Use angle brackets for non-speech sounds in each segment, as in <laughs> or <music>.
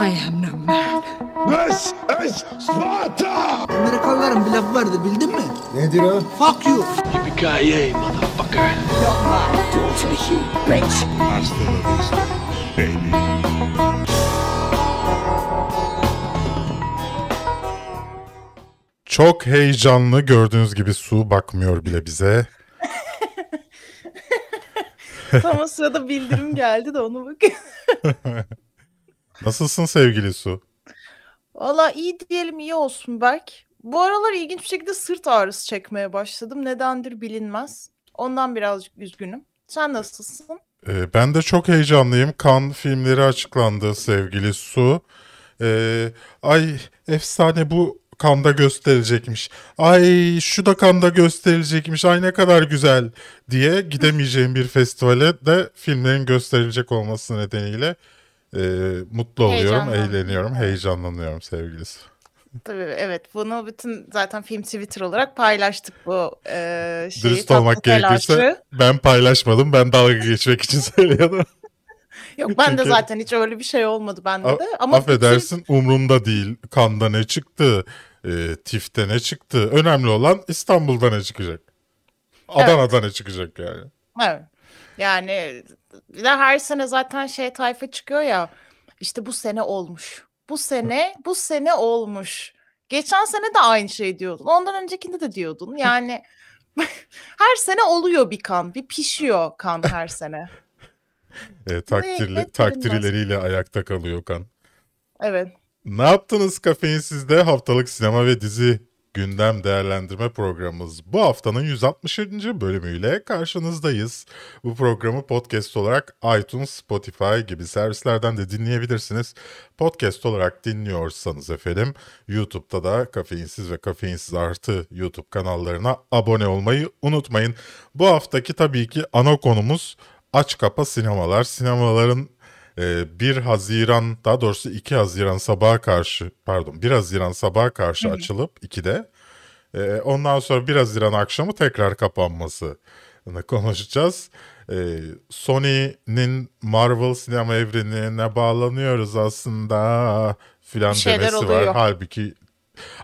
I am no man. This is Sparta! Amerikalıların bir lafı vardı bildin mi? Nedir o? Fuck you. Yippee-ki-yay, motherfucker. Hasta la vista, baby. Çok heyecanlı gördüğünüz gibi su bakmıyor bile bize. <laughs> Tam o sırada bildirim geldi de onu bak. <laughs> Nasılsın sevgili su? Valla iyi diyelim iyi olsun Berk. Bu aralar ilginç bir şekilde sırt ağrısı çekmeye başladım. Nedendir bilinmez. Ondan birazcık üzgünüm. Sen nasılsın? Ee, ben de çok heyecanlıyım. Kan filmleri açıklandı sevgili su. Ee, ay efsane bu kanda gösterilecekmiş. Ay şu da kanda gösterilecekmiş. Ay ne kadar güzel diye gidemeyeceğim bir festivale de filmlerin gösterilecek olması nedeniyle e, mutlu oluyorum, eğleniyorum, heyecanlanıyorum sevgili su. Tabii evet bunu bütün zaten film Twitter olarak paylaştık bu e, şeyi. Dürüst olmak gerekirse ben paylaşmadım. Ben dalga geçmek için <laughs> söylüyorum. Yok ben de zaten hiç öyle bir şey olmadı bende de. Ama Affedersin umrumda değil. Kanda ne çıktı? E, TİF'te ne çıktı? Önemli olan İstanbul'da ne çıkacak? Adana'da ne çıkacak yani? Evet. Yani bir de her sene zaten şey tayfa çıkıyor ya. İşte bu sene olmuş. Bu sene, bu sene olmuş. Geçen sene de aynı şey diyordun. Ondan öncekinde de diyordun. Yani <laughs> her sene oluyor bir kan. Bir pişiyor kan her sene. E, takdirli, ne takdirleriyle ayakta kalıyor kan. Evet. Ne yaptınız kafeinsizde haftalık sinema ve dizi gündem değerlendirme programımız. Bu haftanın 160. bölümüyle karşınızdayız. Bu programı podcast olarak iTunes, Spotify gibi servislerden de dinleyebilirsiniz. Podcast olarak dinliyorsanız efendim YouTube'da da kafeinsiz ve kafeinsiz artı YouTube kanallarına abone olmayı unutmayın. Bu haftaki tabii ki ana konumuz aç kapa sinemalar. Sinemaların 1 Haziran daha doğrusu 2 Haziran sabaha karşı pardon 1 Haziran sabaha karşı açılıp 2'de ee, ondan sonra 1 Haziran akşamı tekrar kapanması <laughs> konuşacağız. Ee, Sony'nin Marvel sinema evrenine bağlanıyoruz aslında filan demesi var. oluyor. Halbuki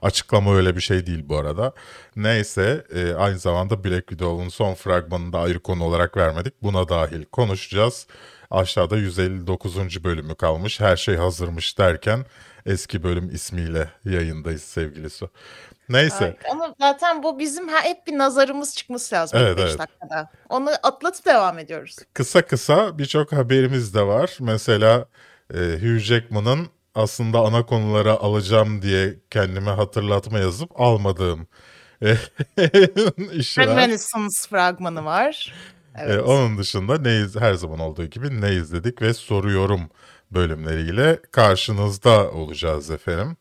açıklama öyle bir şey değil bu arada. Neyse e, aynı zamanda Black Widow'un son fragmanını da ayrı konu olarak vermedik. Buna dahil konuşacağız. Aşağıda 159. bölümü kalmış. Her şey hazırmış derken eski bölüm ismiyle yayındayız sevgili Su. Neyse. Ay, Ama zaten bu bizim ha- hep bir nazarımız çıkması lazım Evet, 5 evet. dakikada. Onu atlatıp devam ediyoruz. Kısa kısa birçok haberimiz de var. Mesela e, Hugh Jackman'ın aslında ana konulara alacağım diye kendime hatırlatma yazıp almadığım e, <laughs> işler. Reminiscence fragmanı var. E, Evet. onun dışında ne iz- her zaman olduğu gibi ne izledik ve soruyorum bölümleriyle karşınızda olacağız efendim.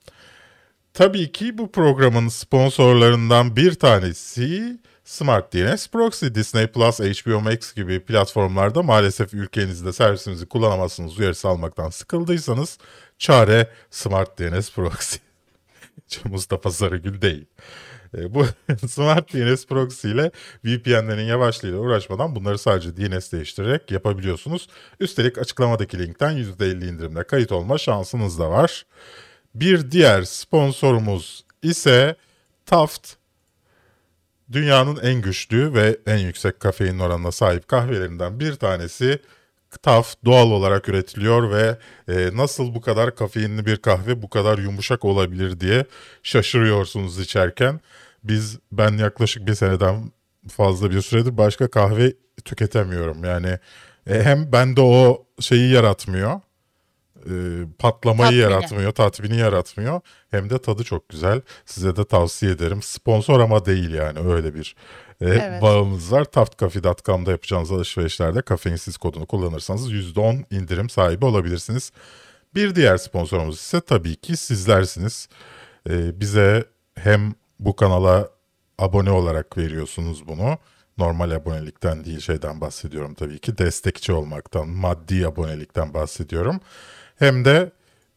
Tabii ki bu programın sponsorlarından bir tanesi Smart DNS Proxy, Disney Plus, HBO Max gibi platformlarda maalesef ülkenizde servisimizi kullanamazsınız uyarısı almaktan sıkıldıysanız çare Smart DNS Proxy. <laughs> Mustafa Sarıgül değil. E, bu <laughs> Smart DNS Proxy ile VPN'lerin yavaşlığıyla uğraşmadan bunları sadece DNS değiştirerek yapabiliyorsunuz. Üstelik açıklamadaki linkten %50 indirimle kayıt olma şansınız da var. Bir diğer sponsorumuz ise Taft. Dünyanın en güçlü ve en yüksek kafein oranına sahip kahvelerinden bir tanesi. Taft doğal olarak üretiliyor ve e, nasıl bu kadar kafeinli bir kahve bu kadar yumuşak olabilir diye şaşırıyorsunuz içerken. Biz ben yaklaşık bir seneden fazla bir süredir başka kahve tüketemiyorum. Yani e, hem bende o şeyi yaratmıyor. e, patlamayı Tatmini. yaratmıyor, tatmini yaratmıyor. Hem de tadı çok güzel. Size de tavsiye ederim. Sponsor ama değil yani öyle bir e, Evet. bağımız var. Taftcafe.com'da yapacağınız alışverişlerde kafeinsiz kodunu kullanırsanız %10 indirim sahibi olabilirsiniz. Bir diğer sponsorumuz ise tabii ki sizlersiniz. E, bize hem bu kanala abone olarak veriyorsunuz bunu. Normal abonelikten değil şeyden bahsediyorum tabii ki. Destekçi olmaktan, maddi abonelikten bahsediyorum. Hem de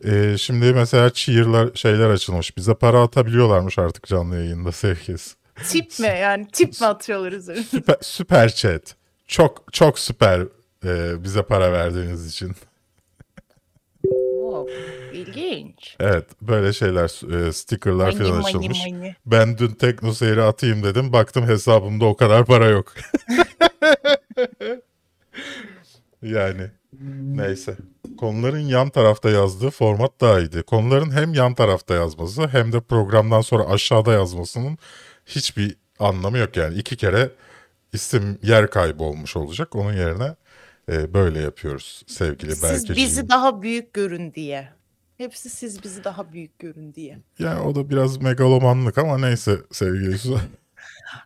e, şimdi mesela cheer'lar şeyler açılmış. Bize para atabiliyorlarmış artık canlı yayında sevgilisi. Tip mi yani tip mi atıyorlar üzerine? Süper, süper chat. Çok çok süper e, bize para verdiğiniz için. Wow. İlginç. Evet böyle şeyler e, stickerlar Mani, falan mani, açılmış. mani. Ben dün tekno seyri atayım dedim. Baktım hesabımda o kadar para yok. <laughs> yani neyse. Konuların yan tarafta yazdığı format daha iyiydi. Konuların hem yan tarafta yazması hem de programdan sonra aşağıda yazmasının hiçbir anlamı yok yani. iki kere isim yer kaybı olmuş olacak. Onun yerine e, böyle yapıyoruz sevgili Siz Berkeciğim. bizi daha büyük görün diye. Hepsi siz bizi daha büyük görün diye. Yani o da biraz megalomanlık ama neyse sevgili.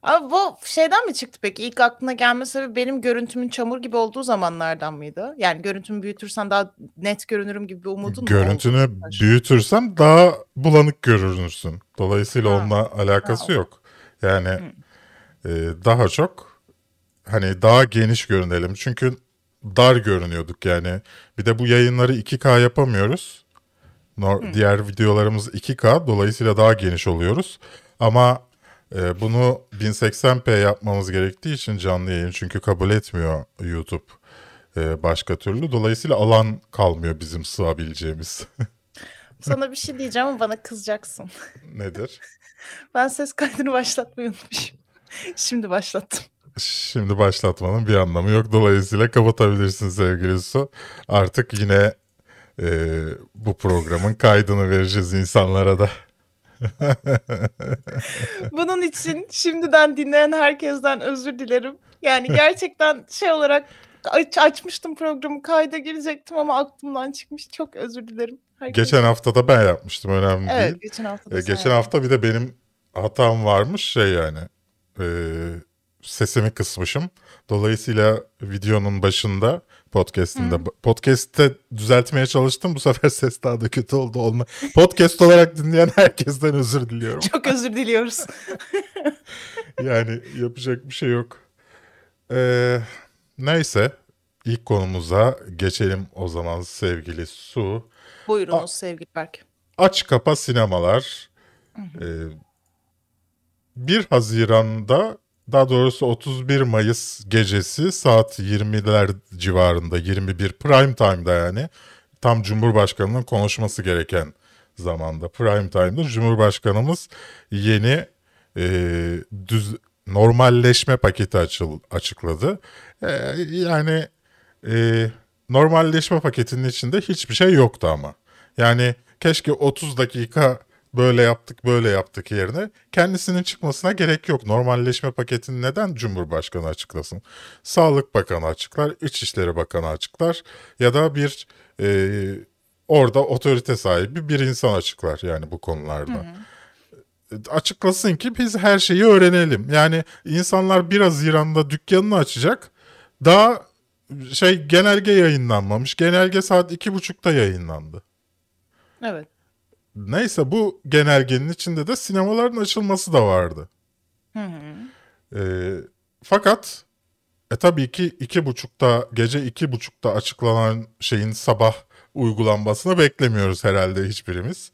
Abi <laughs> bu şeyden mi çıktı peki? İlk aklına gelme sebebi benim görüntümün çamur gibi olduğu zamanlardan mıydı? Yani görüntümü büyütürsem daha net görünürüm gibi bir umudun mu Görüntünü büyütürsem daha bulanık görünürsün. Dolayısıyla Ha. onunla alakası Ha, yok. Yani e, daha çok hani daha geniş görünelim. Çünkü dar görünüyorduk yani. Bir de bu yayınları 2K yapamıyoruz. Nor- Diğer videolarımız 2K dolayısıyla daha geniş oluyoruz. Ama e, bunu 1080p yapmamız gerektiği için canlı yayın çünkü kabul etmiyor YouTube e, başka türlü. Dolayısıyla alan kalmıyor bizim sığabileceğimiz. <laughs> Sana bir şey diyeceğim ama bana kızacaksın. Nedir? <laughs> Ben ses kaydını başlatmayı unutmuşum. Şimdi başlattım. Şimdi başlatmanın bir anlamı yok. Dolayısıyla kapatabilirsin sevgili Su. Artık yine e, bu programın kaydını vereceğiz insanlara da. <laughs> Bunun için şimdiden dinleyen herkesten özür dilerim. Yani gerçekten şey olarak aç, açmıştım programı kayda girecektim ama aklımdan çıkmış. Çok özür dilerim. Herkes. Geçen hafta da ben yapmıştım önemli Evet değil. geçen hafta da E, sen geçen hafta bir de benim hatam varmış şey yani. e, sesimi kısmışım. Dolayısıyla videonun başında podcast'inde podcast'te düzeltmeye çalıştım. Bu sefer <laughs> ses daha da kötü oldu. Olma. Podcast olarak dinleyen herkesten özür diliyorum. Çok özür diliyoruz. <laughs> Yani yapacak bir şey yok. Ee, neyse ilk konumuza geçelim o zaman sevgili Su. Buyurunuz sevgili Berk. Aç kapa sinemalar. Ee, 1 Haziran'da daha doğrusu 31 Mayıs gecesi saat 20'ler civarında 21 prime time'da yani tam Cumhurbaşkanı'nın konuşması gereken zamanda prime time'da Cumhurbaşkanımız yeni e, düz normalleşme paketi açıl, açıkladı. E, yani e, normalleşme paketinin içinde hiçbir şey yoktu ama. Yani keşke 30 dakika böyle yaptık böyle yaptık yerine kendisinin çıkmasına gerek yok. Normalleşme paketini neden Cumhurbaşkanı açıklasın? Sağlık Bakanı açıklar, İçişleri Bakanı açıklar ya da bir e, orada otorite sahibi bir insan açıklar yani bu konularda. Açıklasın ki biz her şeyi öğrenelim. Yani insanlar 1 Haziran'da dükkanını açacak. Daha şey genelge yayınlanmamış. Genelge saat iki buçukta yayınlandı. Evet. Neyse bu genelgenin içinde de sinemaların açılması da vardı. Hı hı. Ee, fakat e tabii ki iki buçukta gece iki buçukta açıklanan şeyin sabah uygulanmasını beklemiyoruz herhalde hiçbirimiz.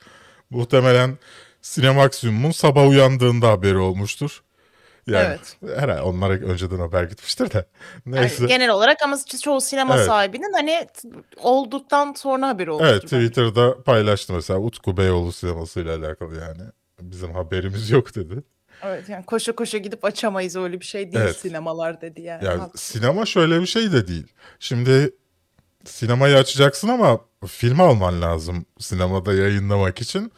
Muhtemelen Sinemaksimum'un sabah uyandığında haberi olmuştur. Yani Evet. herhalde onlara önceden haber gitmiştir de. Yani Neyse. genel olarak ama çoğu sinema Evet. sahibinin hani olduktan sonra haberi olmuştur. Evet. Twitter'da paylaştı mesela Utku Beyoğlu sinemasıyla alakalı yani. Bizim haberimiz <laughs> yok dedi. Evet yani koşa koşa gidip açamayız öyle bir şey değil Evet. sinemalar dedi yani. Yani Haklı. sinema şöyle bir şey de değil. Şimdi sinemayı açacaksın ama film alman lazım sinemada yayınlamak için.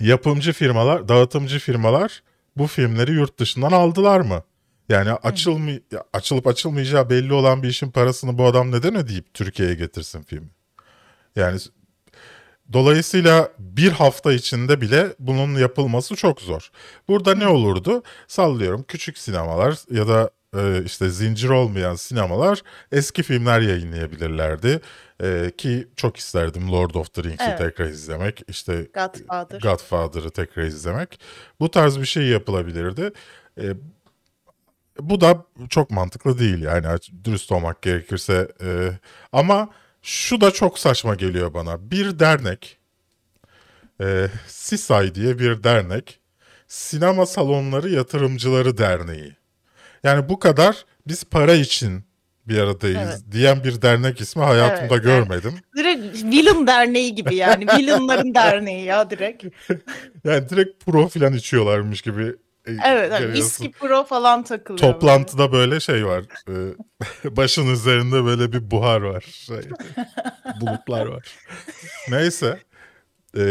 Yapımcı firmalar, dağıtımcı firmalar bu filmleri yurt dışından aldılar mı? Yani açılmay açılıp açılmayacağı belli olan bir işin parasını bu adam neden ödeyip Türkiye'ye getirsin filmi? Yani Dolayısıyla bir hafta içinde bile bunun yapılması çok zor. Burada ne olurdu? Sallıyorum küçük sinemalar ya da e, işte zincir olmayan sinemalar eski filmler yayınlayabilirlerdi. E, ki çok isterdim Lord of the Rings'i Evet. tekrar izlemek. İşte Godfather. Godfather'ı tekrar izlemek. Bu tarz bir şey yapılabilirdi. E, bu da çok mantıklı değil yani dürüst olmak gerekirse. E, ama şu da çok saçma geliyor bana. Bir dernek, e, SİSAY diye bir dernek, Sinema Salonları Yatırımcıları Derneği. Yani bu kadar biz para için bir aradayız Evet. diyen bir dernek ismi hayatımda Evet, görmedim. Direkt Villain Derneği gibi yani. Villainların derneği ya direkt. <laughs> Yani direkt pro filan içiyorlarmış gibi. e, Evet. Görüyorsun. viski pro falan takılıyor. böyle. Toplantıda böyle şey var. e, <laughs> başın üzerinde böyle bir buhar var. Şey, <laughs> bulutlar var. Neyse. e,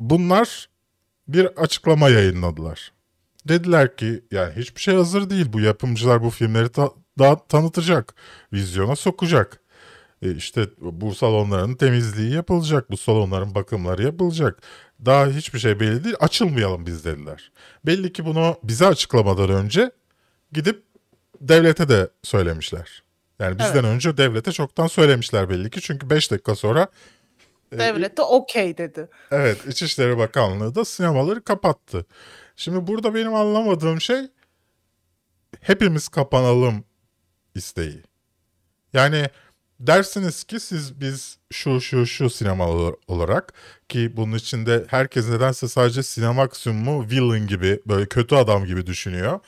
bunlar bir açıklama yayınladılar. Dediler ki yani hiçbir şey hazır değil. Bu yapımcılar bu filmleri ta- daha tanıtacak. Vizyona sokacak. E, işte bu salonların temizliği yapılacak. Bu salonların bakımları yapılacak. Daha hiçbir şey belli değil. Açılmayalım biz dediler. Belli ki bunu bize açıklamadan önce gidip devlete de söylemişler. Yani bizden Evet. önce devlete çoktan söylemişler belli ki. Çünkü 5 dakika sonra e, Devlet de okey dedi. Evet, İçişleri Bakanlığı da sinemaları kapattı. Şimdi burada benim anlamadığım şey hepimiz kapanalım isteği. Yani dersiniz ki siz biz şu şu şu sinema ol- olarak ki bunun içinde herkes nedense sadece Sinemaksimum'u villain gibi böyle kötü adam gibi düşünüyor.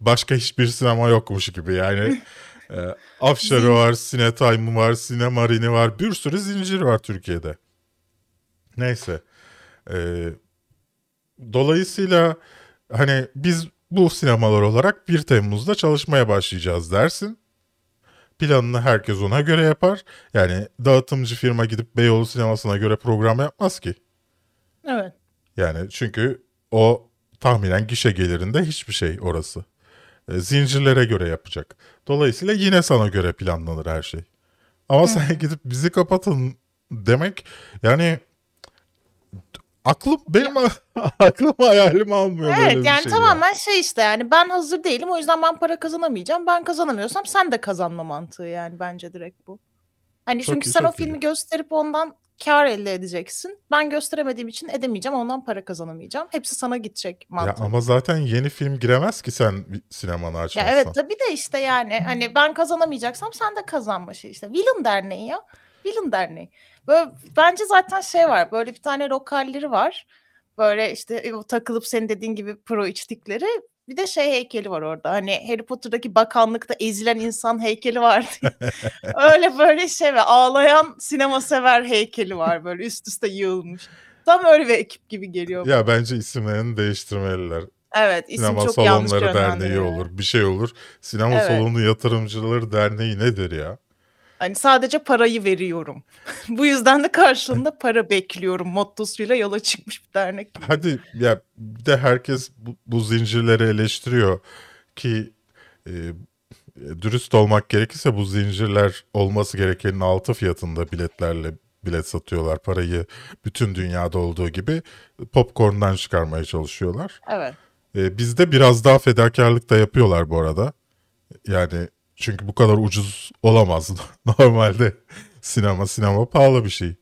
Başka hiçbir sinema yokmuş gibi yani. <laughs> e, Afşar'ı var, Sinetime'ı var, Sinemarin'i var. Bir sürü zincir var Türkiye'de. Neyse. Ee, dolayısıyla hani biz bu sinemalar olarak 1 Temmuz'da çalışmaya başlayacağız dersin. Planını herkes ona göre yapar. Yani dağıtımcı firma gidip Beyoğlu sinemasına göre program yapmaz ki. Evet. Yani çünkü o tahminen gişe gelirinde hiçbir şey orası. E, zincirlere göre yapacak. Dolayısıyla yine sana göre planlanır her şey. Ama sen gidip bizi kapatın demek yani aklım benim <laughs> aklım hayalim almıyor böyle Evet bir yani şey tamamen şey işte yani ben hazır değilim o yüzden ben para kazanamayacağım. Ben kazanamıyorsam sen de kazanma mantığı yani bence direkt bu. Hani Çok çünkü iyi, sen o çok iyi. filmi gösterip ondan kar elde edeceksin. Ben gösteremediğim için edemeyeceğim ondan para kazanamayacağım. Hepsi sana gidecek Ya mantığı. ama zaten yeni film giremez ki sen bir sinemanı Ya açmazsan. evet tabii de işte yani hani ben kazanamayacaksam sen de kazanma şey işte. Villain Derneği ya. Villain Derneği. Böyle bence zaten şey var. Böyle bir tane lokalleri var. Böyle işte e, takılıp senin dediğin gibi pro içtikleri. Bir de şey heykeli var orada. Hani Harry Potter'daki bakanlıkta ezilen insan heykeli var diye. <laughs> öyle böyle şey ve ağlayan sinema sever heykeli var böyle üst üste yığılmış. Tam öyle bir ekip gibi geliyor. Ya bence isimlerini değiştirmeliler. evet isim Sinema çok yanlış Salonları Derneği yönlendiriyor. olur, bir şey olur. Sinema Evet. Salonu Yatırımcıları Derneği nedir ya? Hani sadece parayı veriyorum. <laughs> Bu yüzden de karşılığında para bekliyorum mottosuyla yola çıkmış bir dernek. gibi. Hadi ya bir de herkes bu, bu zincirleri eleştiriyor ki e, dürüst olmak gerekirse bu zincirler olması gerekenin altı fiyatında biletlerle bilet satıyorlar. Parayı bütün dünyada olduğu gibi popcorn'dan çıkarmaya çalışıyorlar. Evet. E, bizde biraz daha fedakarlık da yapıyorlar bu arada. Yani çünkü bu kadar ucuz olamaz. <laughs> Normalde sinema sinema pahalı bir şey.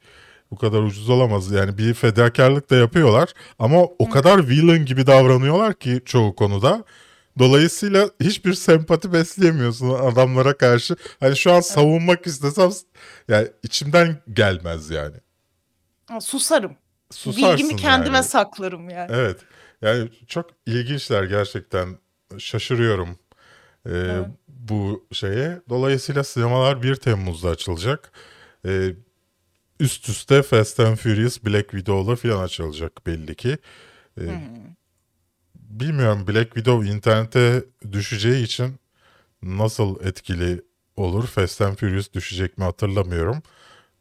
Bu kadar ucuz olamaz. Yani bir fedakarlık da yapıyorlar ama o kadar villain gibi davranıyorlar ki çoğu konuda. Dolayısıyla hiçbir sempati besleyemiyorsun adamlara karşı. Hani şu an savunmak istesem yani içimden gelmez yani. Susarım. Susarsın Bilgimi kendime yani. saklarım yani. Evet. Yani çok ilginçler gerçekten. Şaşırıyorum e, Evet. Bu şeye. Dolayısıyla sinemalar 1 Temmuz'da açılacak. E, üst üste Fast and Furious, Black Widow'la filan açılacak belli ki. E, Bilmiyorum Black Widow internete düşeceği için nasıl etkili olur? Fast and Furious düşecek mi hatırlamıyorum.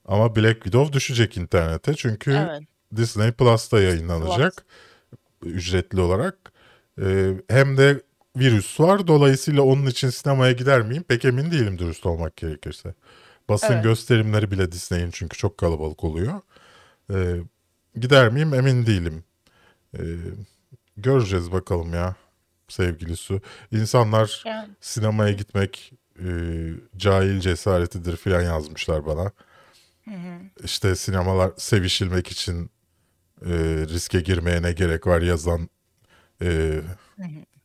Ama Black Widow düşecek internete çünkü Evet. Disney Plus'ta yayınlanacak ücretli olarak. Ee, hem de virüs var. Dolayısıyla onun için sinemaya gider miyim? Pek emin değilim dürüst olmak gerekirse. Basın Evet. gösterimleri bile Disney'in çünkü çok kalabalık oluyor. Ee, gider miyim? Emin değilim. Ee, göreceğiz bakalım ya sevgili Su. İnsanlar Yani sinemaya gitmek e, cahil cesaretidir filan yazmışlar bana. İşte sinemalar sevişilmek için e, riske girmeye ne gerek var yazan e,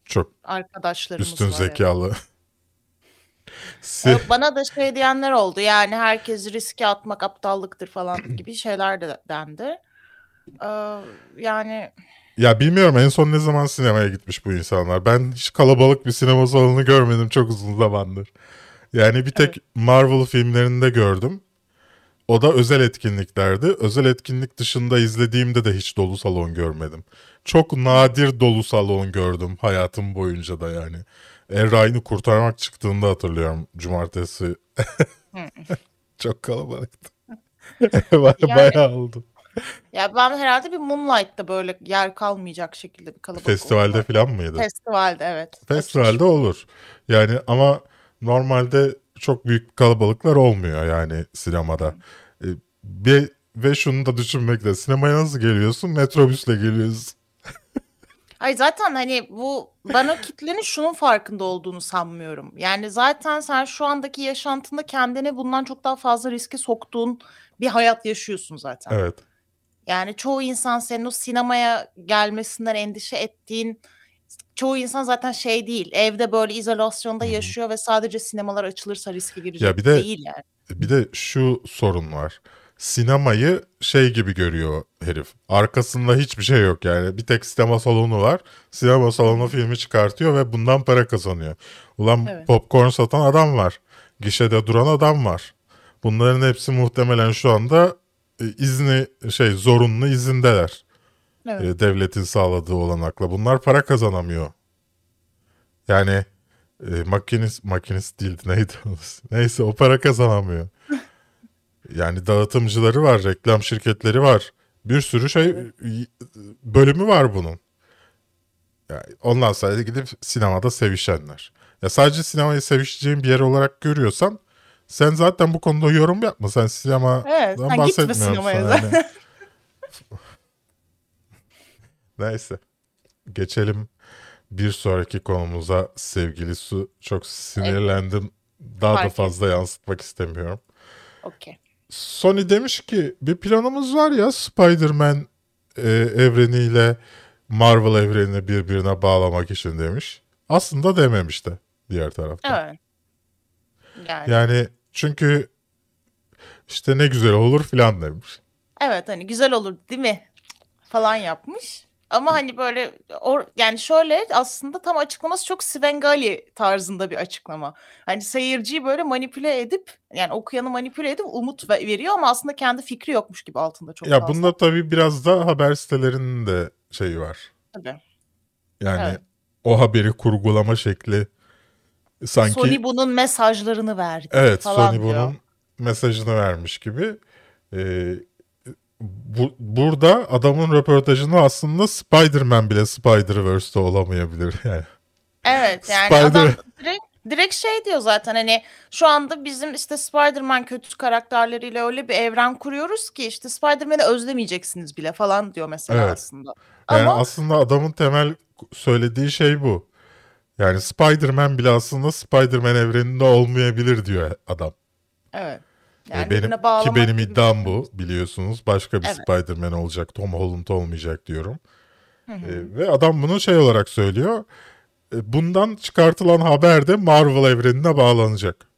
çok arkadaşlarımız üstün var. evet. zekalı. <laughs> <laughs> Yok, bana da şey diyenler oldu. Yani herkes riske atmak aptallıktır falan <clears throat> gibi şeyler de dendi. Ee, yani ya bilmiyorum en son ne zaman sinemaya gitmiş bu insanlar. Ben hiç kalabalık bir sinema salonu görmedim çok uzun zamandır. Yani bir tek Marvel filmlerinde gördüm. O da özel etkinliklerdi. Özel etkinlik dışında izlediğimde de hiç dolu salon görmedim. Çok nadir dolu salon gördüm hayatım boyunca da yani. Erray'ını kurtarmak çıktığında hatırlıyorum cumartesi. <laughs> Çok kalabalıktı. <laughs> Baya Yani- bayağı oldu. Ya ben herhalde bir Moonlight'ta böyle yer kalmayacak şekilde bir kalabalık Festivalde oldu. falan mıydı? Festivalde evet. Festivalde olur. Yani ama normalde çok büyük kalabalıklar olmuyor yani sinemada. E, bir, ve şunu da düşünmekte. Sinemaya nasıl geliyorsun? Metrobüsle geliyorsun. <laughs> Ay zaten hani bu ben o kitlenin şunun farkında olduğunu sanmıyorum. Yani zaten sen şu andaki yaşantında kendini bundan çok daha fazla riske soktuğun bir hayat yaşıyorsun zaten. Evet. Yani çoğu insan senin o sinemaya gelmesinden endişe ettiğin çoğu insan zaten şey değil. Evde böyle izolasyonda Hı hı. yaşıyor ve sadece sinemalar açılırsa riske girecek Ya bir de- değil yani. Bir de şu sorun var. Sinemayı şey gibi görüyor herif. Arkasında hiçbir şey yok yani. Bir tek sinema salonu var. Sinema salonu filmi çıkartıyor ve bundan para kazanıyor. Ulan Evet. popcorn satan adam var. Gişede duran adam var. Bunların hepsi muhtemelen şu anda e, izni şey zorunlu izindeler. Evet. E, devletin sağladığı olanakla. Bunlar para kazanamıyor. Yani e, makinist makinist değildi <laughs> neydi? Neyse o para kazanamıyor. <laughs> Yani dağıtımcıları var, reklam şirketleri var. Bir sürü şey bölümü var bunun. Yani ondan sonra gidip sinemada sevişenler. Ya sadece sinemayı sevişeceğin bir yer olarak görüyorsan sen zaten bu konuda yorum yapma. Sen sinemadan Evet, sen gitme bahsetmiyorsun. sinemaya yani. Neyse. Geçelim bir sonraki konumuza sevgili Su. Çok sinirlendim. Daha da Fark fazla yansıtmak istemiyorum. Okey. Sony demiş ki bir planımız var ya Spider-Man e, evreniyle Marvel evrenini birbirine bağlamak için demiş. Aslında dememiş de diğer taraftan. Evet. Yani, Yani çünkü işte ne güzel olur filan demiş. evet hani güzel olur değil mi? Falan yapmış. Ama hani böyle or, yani şöyle aslında tam açıklaması çok Svengali tarzında bir açıklama. Hani seyirciyi böyle manipüle edip yani okuyanı manipüle edip umut ve- veriyor ama aslında kendi fikri yokmuş gibi altında çok Ya fazla. bunda tabii biraz da haber sitelerinin de şeyi var. Tabii. Yani Evet. o haberi kurgulama şekli sanki Sony bunun mesajlarını verdi evet falan Sony diyor. bunun mesajını vermiş gibi. Ee, bu, burada adamın röportajını aslında Spider-Man bile Spider-Verse'de olamayabilir <laughs> yani. Evet yani Spider- adam direkt, direkt şey diyor zaten hani şu anda bizim işte Spider-Man kötü karakterleriyle öyle bir evren kuruyoruz ki işte Spider-Man'i özlemeyeceksiniz bile falan diyor mesela Evet. aslında. Yani Ama aslında adamın temel söylediği şey bu. Yani Spider-Man bile aslında Spider-Man evreninde olmayabilir diyor adam. evet. Yani benim ki benim iddiam şey. bu biliyorsunuz. Başka bir Evet. Spider-Man olacak. Tom Holland olmayacak diyorum. Hı hı. E, ve adam bunu şey olarak söylüyor. E, bundan çıkartılan haber de Marvel evrenine bağlanacak.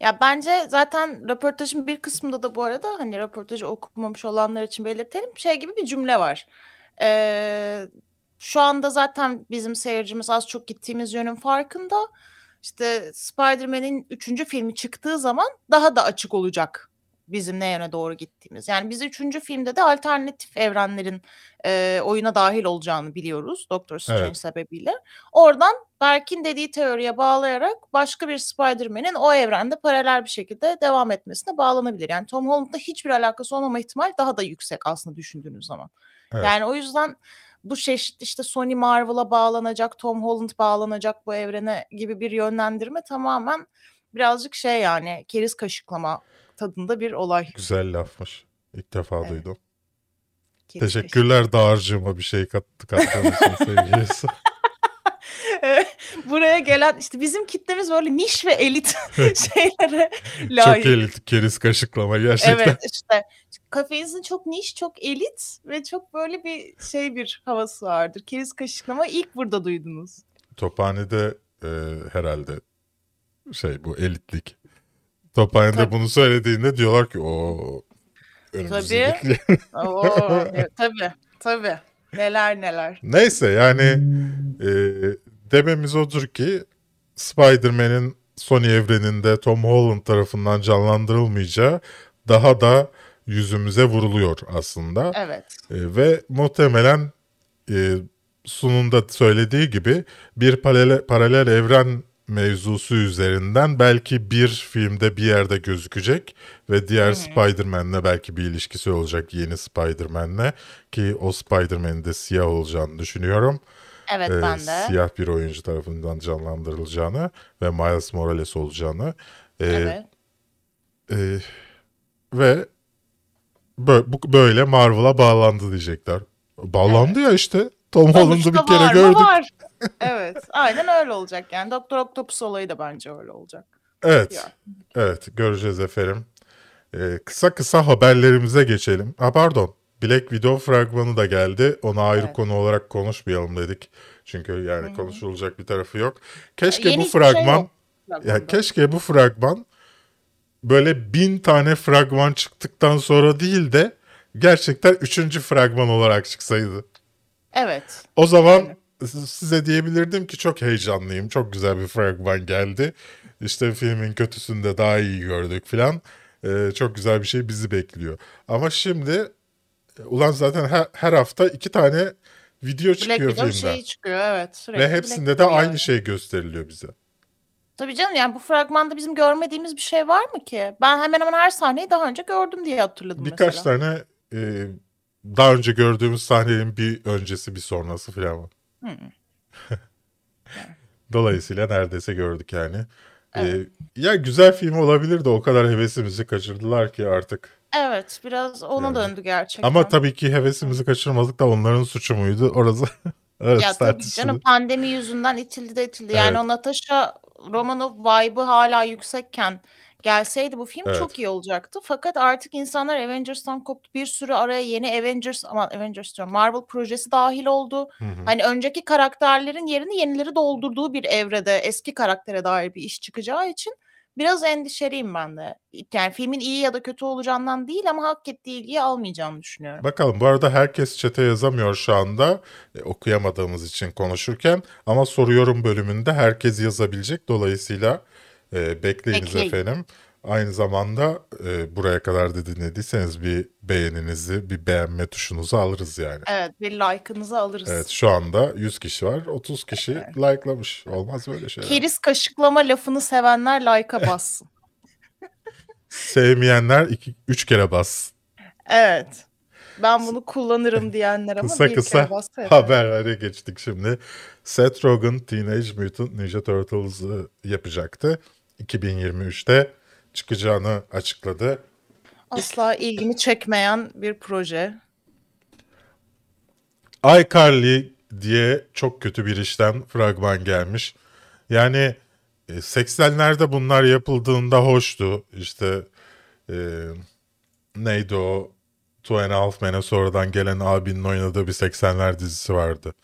Ya bence zaten röportajın bir kısmında da bu arada hani röportajı okumamış olanlar için belirtelim şey gibi bir cümle var. Ee, şu anda zaten bizim seyircimiz az çok gittiğimiz yönün farkında. İşte Spider-Man'in üçüncü filmi çıktığı zaman daha da açık olacak bizim ne yöne doğru gittiğimiz. Yani biz üçüncü filmde de alternatif evrenlerin e, oyuna dahil olacağını biliyoruz Doctor Strange Evet. sebebiyle. Oradan Berk'in dediği teoriye bağlayarak başka bir Spider-Man'in o evrende paralel bir şekilde devam etmesine bağlanabilir. Yani Tom Holland'la hiçbir alakası olmama ihtimal daha da yüksek aslında düşündüğünüz zaman. Evet. Yani o yüzden bu çeşit işte Sony Marvel'a bağlanacak, Tom Holland bağlanacak bu evrene gibi bir yönlendirme tamamen birazcık şey yani keriz kaşıklama tadında bir olay. Güzel lafmış. İlk defa Evet. duydum. Keriz Teşekkürler dağarcığıma bir şey kattı kattığın için <laughs> sevgili Su. Buraya gelen işte bizim kitlemiz böyle niş ve elit <laughs> şeylere layık. Çok elit keriz kaşıklama gerçekten. Evet işte kafeinizin çok niş, çok elit ve çok böyle bir şey bir havası vardır. Keriz kaşıklama ilk burada duydunuz. Tophane'de e, herhalde şey bu elitlik. Tophane'de Tabii. bunu söylediğinde diyorlar ki o önümüzdeki Oo, evet, tabii tabii. Neler neler. Neyse yani e, dememiz odur ki Spider-Man'in Sony evreninde Tom Holland tarafından canlandırılmayacağı daha da yüzümüze vuruluyor aslında. Evet. E, ve muhtemelen e, sunumda söylediği gibi bir paralel, paralel evren mevzusu üzerinden belki bir filmde bir yerde gözükecek ve diğer Spider-Man'le belki bir ilişkisi olacak yeni Spider-Man'le ki o Spider-Man'in de siyah olacağını düşünüyorum. Evet Ee, ben de. Siyah bir oyuncu tarafından canlandırılacağını ve Miles Morales olacağını. Ee, Evet. e, ve böyle Marvel'a bağlandı diyecekler. Bağlandı ya işte. Tom Holland'ı bir kere var gördük. Var. <laughs> evet. Aynen öyle olacak yani. Doktor Octopus olayı da bence öyle olacak. Evet. Ya. Evet göreceğiz efendim. Ee, kısa kısa haberlerimize geçelim. Ha pardon. Black Widow fragmanı da geldi. Onu ayrı Evet. konu olarak konuşmayalım dedik. Çünkü yani konuşulacak bir tarafı yok. Keşke Yeni bu şey fragman yok ya keşke bu fragman böyle bin tane fragman çıktıktan sonra değil de gerçekten üçüncü fragman olarak çıksaydı. Evet. O zaman s- size diyebilirdim ki çok heyecanlıyım. Çok güzel bir fragman geldi. İşte filmin kötüsünü de daha iyi gördük filan. Ee, çok güzel bir şey bizi bekliyor. Ama şimdi ulan zaten her, her hafta iki tane video Black çıkıyor Widow filmden. şeyi çıkıyor evet. Sürekli Ve Black hepsinde de Widow aynı şey gösteriliyor bize. Tabii canım yani bu fragmanda bizim görmediğimiz bir şey var mı ki? Ben hemen hemen her sahneyi daha önce gördüm diye hatırladım Birkaç mesela. tane e, daha önce gördüğümüz sahnenin bir öncesi bir sonrası filan var. <laughs> Hı. Dolayısıyla neredeyse gördük yani. E, ya güzel film olabilir de o kadar hevesimizi kaçırdılar ki artık. Evet biraz ona Yani. döndü gerçekten. Ama tabii ki hevesimizi kaçırmadık da onların suçu muydu? Orası, <laughs> orası Ya tabii tartışılır. canım pandemi yüzünden itildi de itildi. Yani Evet. o Natasha Romanoff vibe'ı hala yüksekken gelseydi bu film Evet. çok iyi olacaktı. Fakat artık insanlar Avengers'tan koptu. Bir sürü araya yeni Avengers ama Avengers diyorum Marvel projesi dahil oldu. Hı hı. Hani önceki karakterlerin yerini yenileri doldurduğu bir evrede eski karaktere dair bir iş çıkacağı için biraz endişeliyim ben de. Yani filmin iyi ya da kötü olacağından değil ama hak ettiği ilgiyi almayacağını düşünüyorum. Bakalım bu arada herkes çete yazamıyor şu anda e, okuyamadığımız için konuşurken ama soruyorum bölümünde herkes yazabilecek dolayısıyla e, bekleyiniz Bekleyin. efendim. Aynı zamanda e, buraya kadar da dinlediyseniz bir beğeninizi bir beğenme tuşunuzu alırız yani. Evet bir like'ınızı alırız. Evet şu anda 100 kişi var 30 kişi likelamış olmaz böyle şeyler. Keriz kaşıklama lafını sevenler like'a <laughs> bassın. Sevmeyenler 3 kere bas. evet. Ben bunu kullanırım <laughs> diyenler ama Kısa bir kısa kere haberlere geçtik şimdi. Seth Rogen Teenage Mutant Ninja Turtles'ı yapacaktı. 2023'te çıkacağını açıkladı. Asla ilgimi çekmeyen bir proje. iCarly diye çok kötü bir işten fragman gelmiş. Yani e, 80'lerde bunlar yapıldığında hoştu. İşte e, neydi o Two and a Half Men'e sonradan gelen abinin oynadığı bir 80'ler dizisi vardı.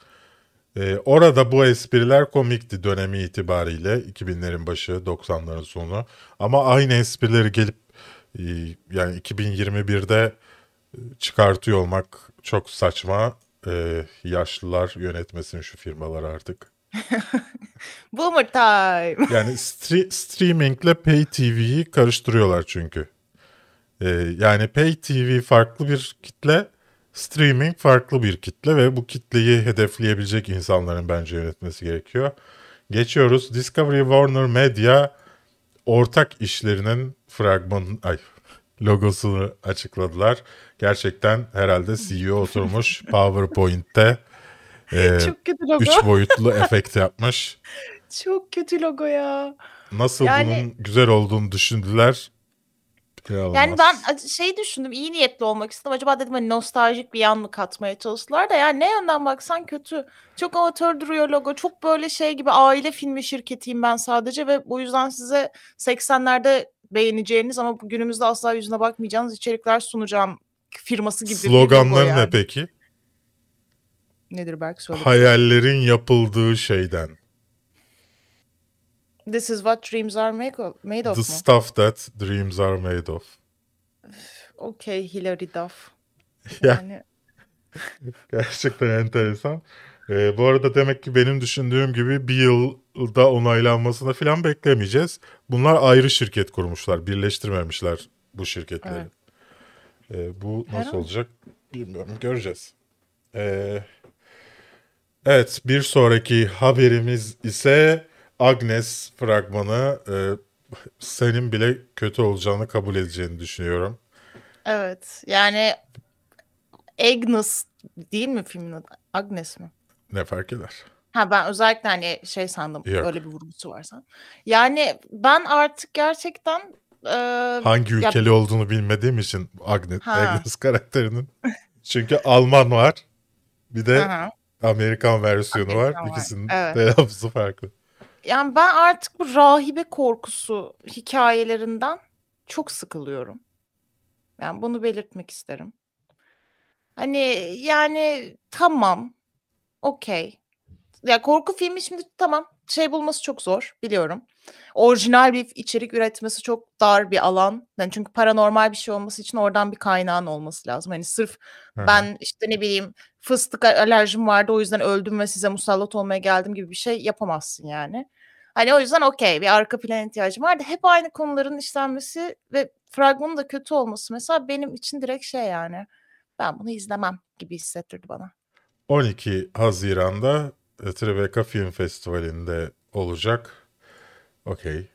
E, orada bu espriler komikti dönemi itibariyle 2000'lerin başı 90'ların sonu. Ama aynı esprileri gelip e, yani 2021'de e, çıkartıyor olmak çok saçma. E, yaşlılar yönetmesin şu firmaları artık. <laughs> Boomer time. <laughs> Yani stre- streamingle pay TV'yi karıştırıyorlar çünkü. Ee, yani pay TV farklı bir kitle, streaming farklı bir kitle ve bu kitleyi hedefleyebilecek insanların bence yönetmesi gerekiyor. Geçiyoruz. Discovery Warner Media ortak işlerinin fragman ay logosunu açıkladılar. Gerçekten herhalde CEO <laughs> oturmuş PowerPoint'te e, Çok kötü logo. üç boyutlu efekt yapmış. <laughs> Çok kötü logo ya. Nasıl Yani- bunun güzel olduğunu düşündüler. İnanılmaz. Yani ben şey düşündüm iyi niyetli olmak istedim. Acaba dedim hani nostaljik bir yan mı katmaya çalıştılar da yani ne yönden baksan kötü. Çok amatör duruyor logo. Çok böyle şey gibi aile filmi şirketiyim ben sadece ve bu yüzden size 80'lerde beğeneceğiniz ama günümüzde asla yüzüne bakmayacağınız içerikler sunacağım firması gibi Sloganları yani. ne peki? Nedir belki söyle. Hayallerin yapıldığı şeyden. This is what dreams are made of, made of The mu? stuff that dreams are made of. Okay Hilary Duff. <laughs> Ya. Yani <laughs> Gerçekten enteresan. Ee, bu arada demek ki benim düşündüğüm gibi bir yılda onaylanmasına falan beklemeyeceğiz. Bunlar ayrı şirket kurmuşlar. Birleştirmemişler bu şirketleri. Evet. Ee, bu nasıl Herhalde. olacak bilmiyorum. Göreceğiz. Ee, evet bir sonraki haberimiz ise Agnes fragmanı e, senin bile kötü olacağını kabul edeceğini düşünüyorum. Evet. Yani Agnes değil mi filmin adı? Agnes mi? Ne fark eder? Ha ben özellikle hani şey sandım. Yok. Öyle bir vurgusu varsa. Yani ben artık gerçekten e, Hangi ya- ülkeli olduğunu bilmediğim için Agnes, Ha. Agnes karakterinin. Çünkü Alman var. Bir de Aha. Amerikan versiyonu var. Amerikan var. İkisinin Evet. telaffuzu farklı. Yani ben artık bu rahibe korkusu hikayelerinden çok sıkılıyorum. Yani bunu belirtmek isterim. Hani yani tamam. Okey. Ya korku filmi şimdi tamam şey bulması çok zor biliyorum. Orijinal bir içerik üretmesi çok dar bir alan. Yani çünkü paranormal bir şey olması için oradan bir kaynağın olması lazım. Hani sırf Hı hı. ben işte ne bileyim fıstık alerjim vardı o yüzden öldüm ve size musallat olmaya geldim gibi bir şey yapamazsın yani. Hani o yüzden okey bir arka plan ihtiyacım vardı. Hep aynı konuların işlenmesi ve fragmanın da kötü olması mesela benim için direkt şey yani. Ben bunu izlemem gibi hissettirdi bana. 12 Haziran'da e, Tribeca Film Festivali'nde olacak. Okey.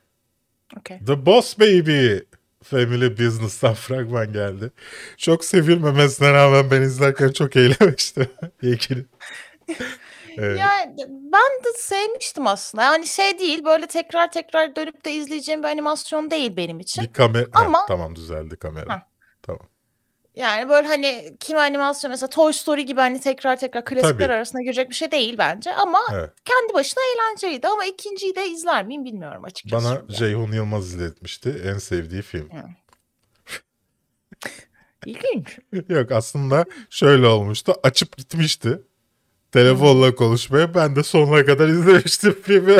Okey. The Boss Baby Family Business'tan <laughs> fragman geldi. Çok sevilmemesine rağmen ben izlerken çok eğlenmiştim. <laughs> İlgili. <laughs> Evet. Yani ben de sevmiştim aslında. Yani şey değil böyle tekrar tekrar dönüp de izleyeceğim bir animasyon değil benim için. Bir kamera... Ama- tamam düzeldi kamera. Ha. Tamam. Yani böyle hani kim animasyon mesela Toy Story gibi hani tekrar tekrar klasikler Tabii. arasına girecek bir şey değil bence. Ama Evet. kendi başına eğlenceliydi ama ikinciyi de izler miyim bilmiyorum açıkçası. Bana şimdi. Ceyhun Yılmaz izletmişti. En sevdiği film. İlginç. <laughs> Yok aslında şöyle olmuştu. Açıp gitmişti. Telefonla konuşmaya. Ben de sonuna kadar izlemiştim filmi.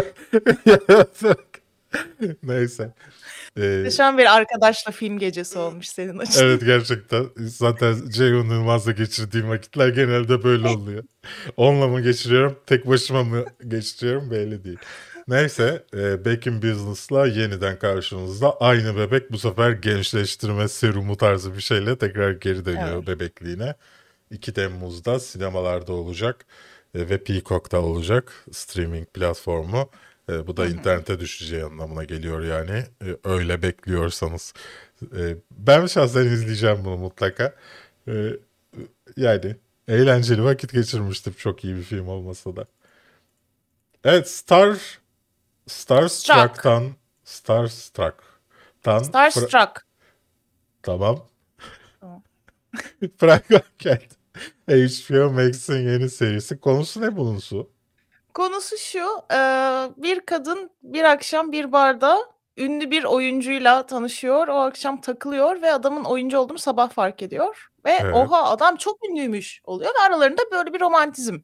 <laughs> Neyse. Ee, Şu an bir arkadaşla film gecesi olmuş senin açın. evet gerçekten. Zaten Ceyhun Yılmaz'la geçirdiğim vakitler genelde böyle oluyor. Onunla mı geçiriyorum, tek başıma mı geçiriyorum belli değil. Neyse, e, Back in Business'la yeniden karşınızda. Aynı bebek bu sefer gençleştirme serumu tarzı bir şeyle tekrar geri dönüyor Evet. bebekliğine. 2 Temmuz'da sinemalarda olacak e, ve Peacock'ta olacak streaming platformu. E, bu da internete düşeceği anlamına geliyor yani. E, öyle bekliyorsanız. E, ben şahsen izleyeceğim bunu mutlaka. E, yani eğlenceli vakit geçirmiştim çok iyi bir film olmasa da. Evet Star Starstruck'tan Starstruck'tan Fra- Starstruck. Tamam. Tamam. <laughs> Fragman geldi. HBO Max'in yeni serisi. Konusu ne bunun su? Konusu şu. eee, bir kadın bir akşam bir barda ünlü bir oyuncuyla tanışıyor. O akşam takılıyor ve adamın oyuncu olduğunu sabah fark ediyor. Ve Evet. oha adam çok ünlüymüş oluyor ve aralarında böyle bir romantizm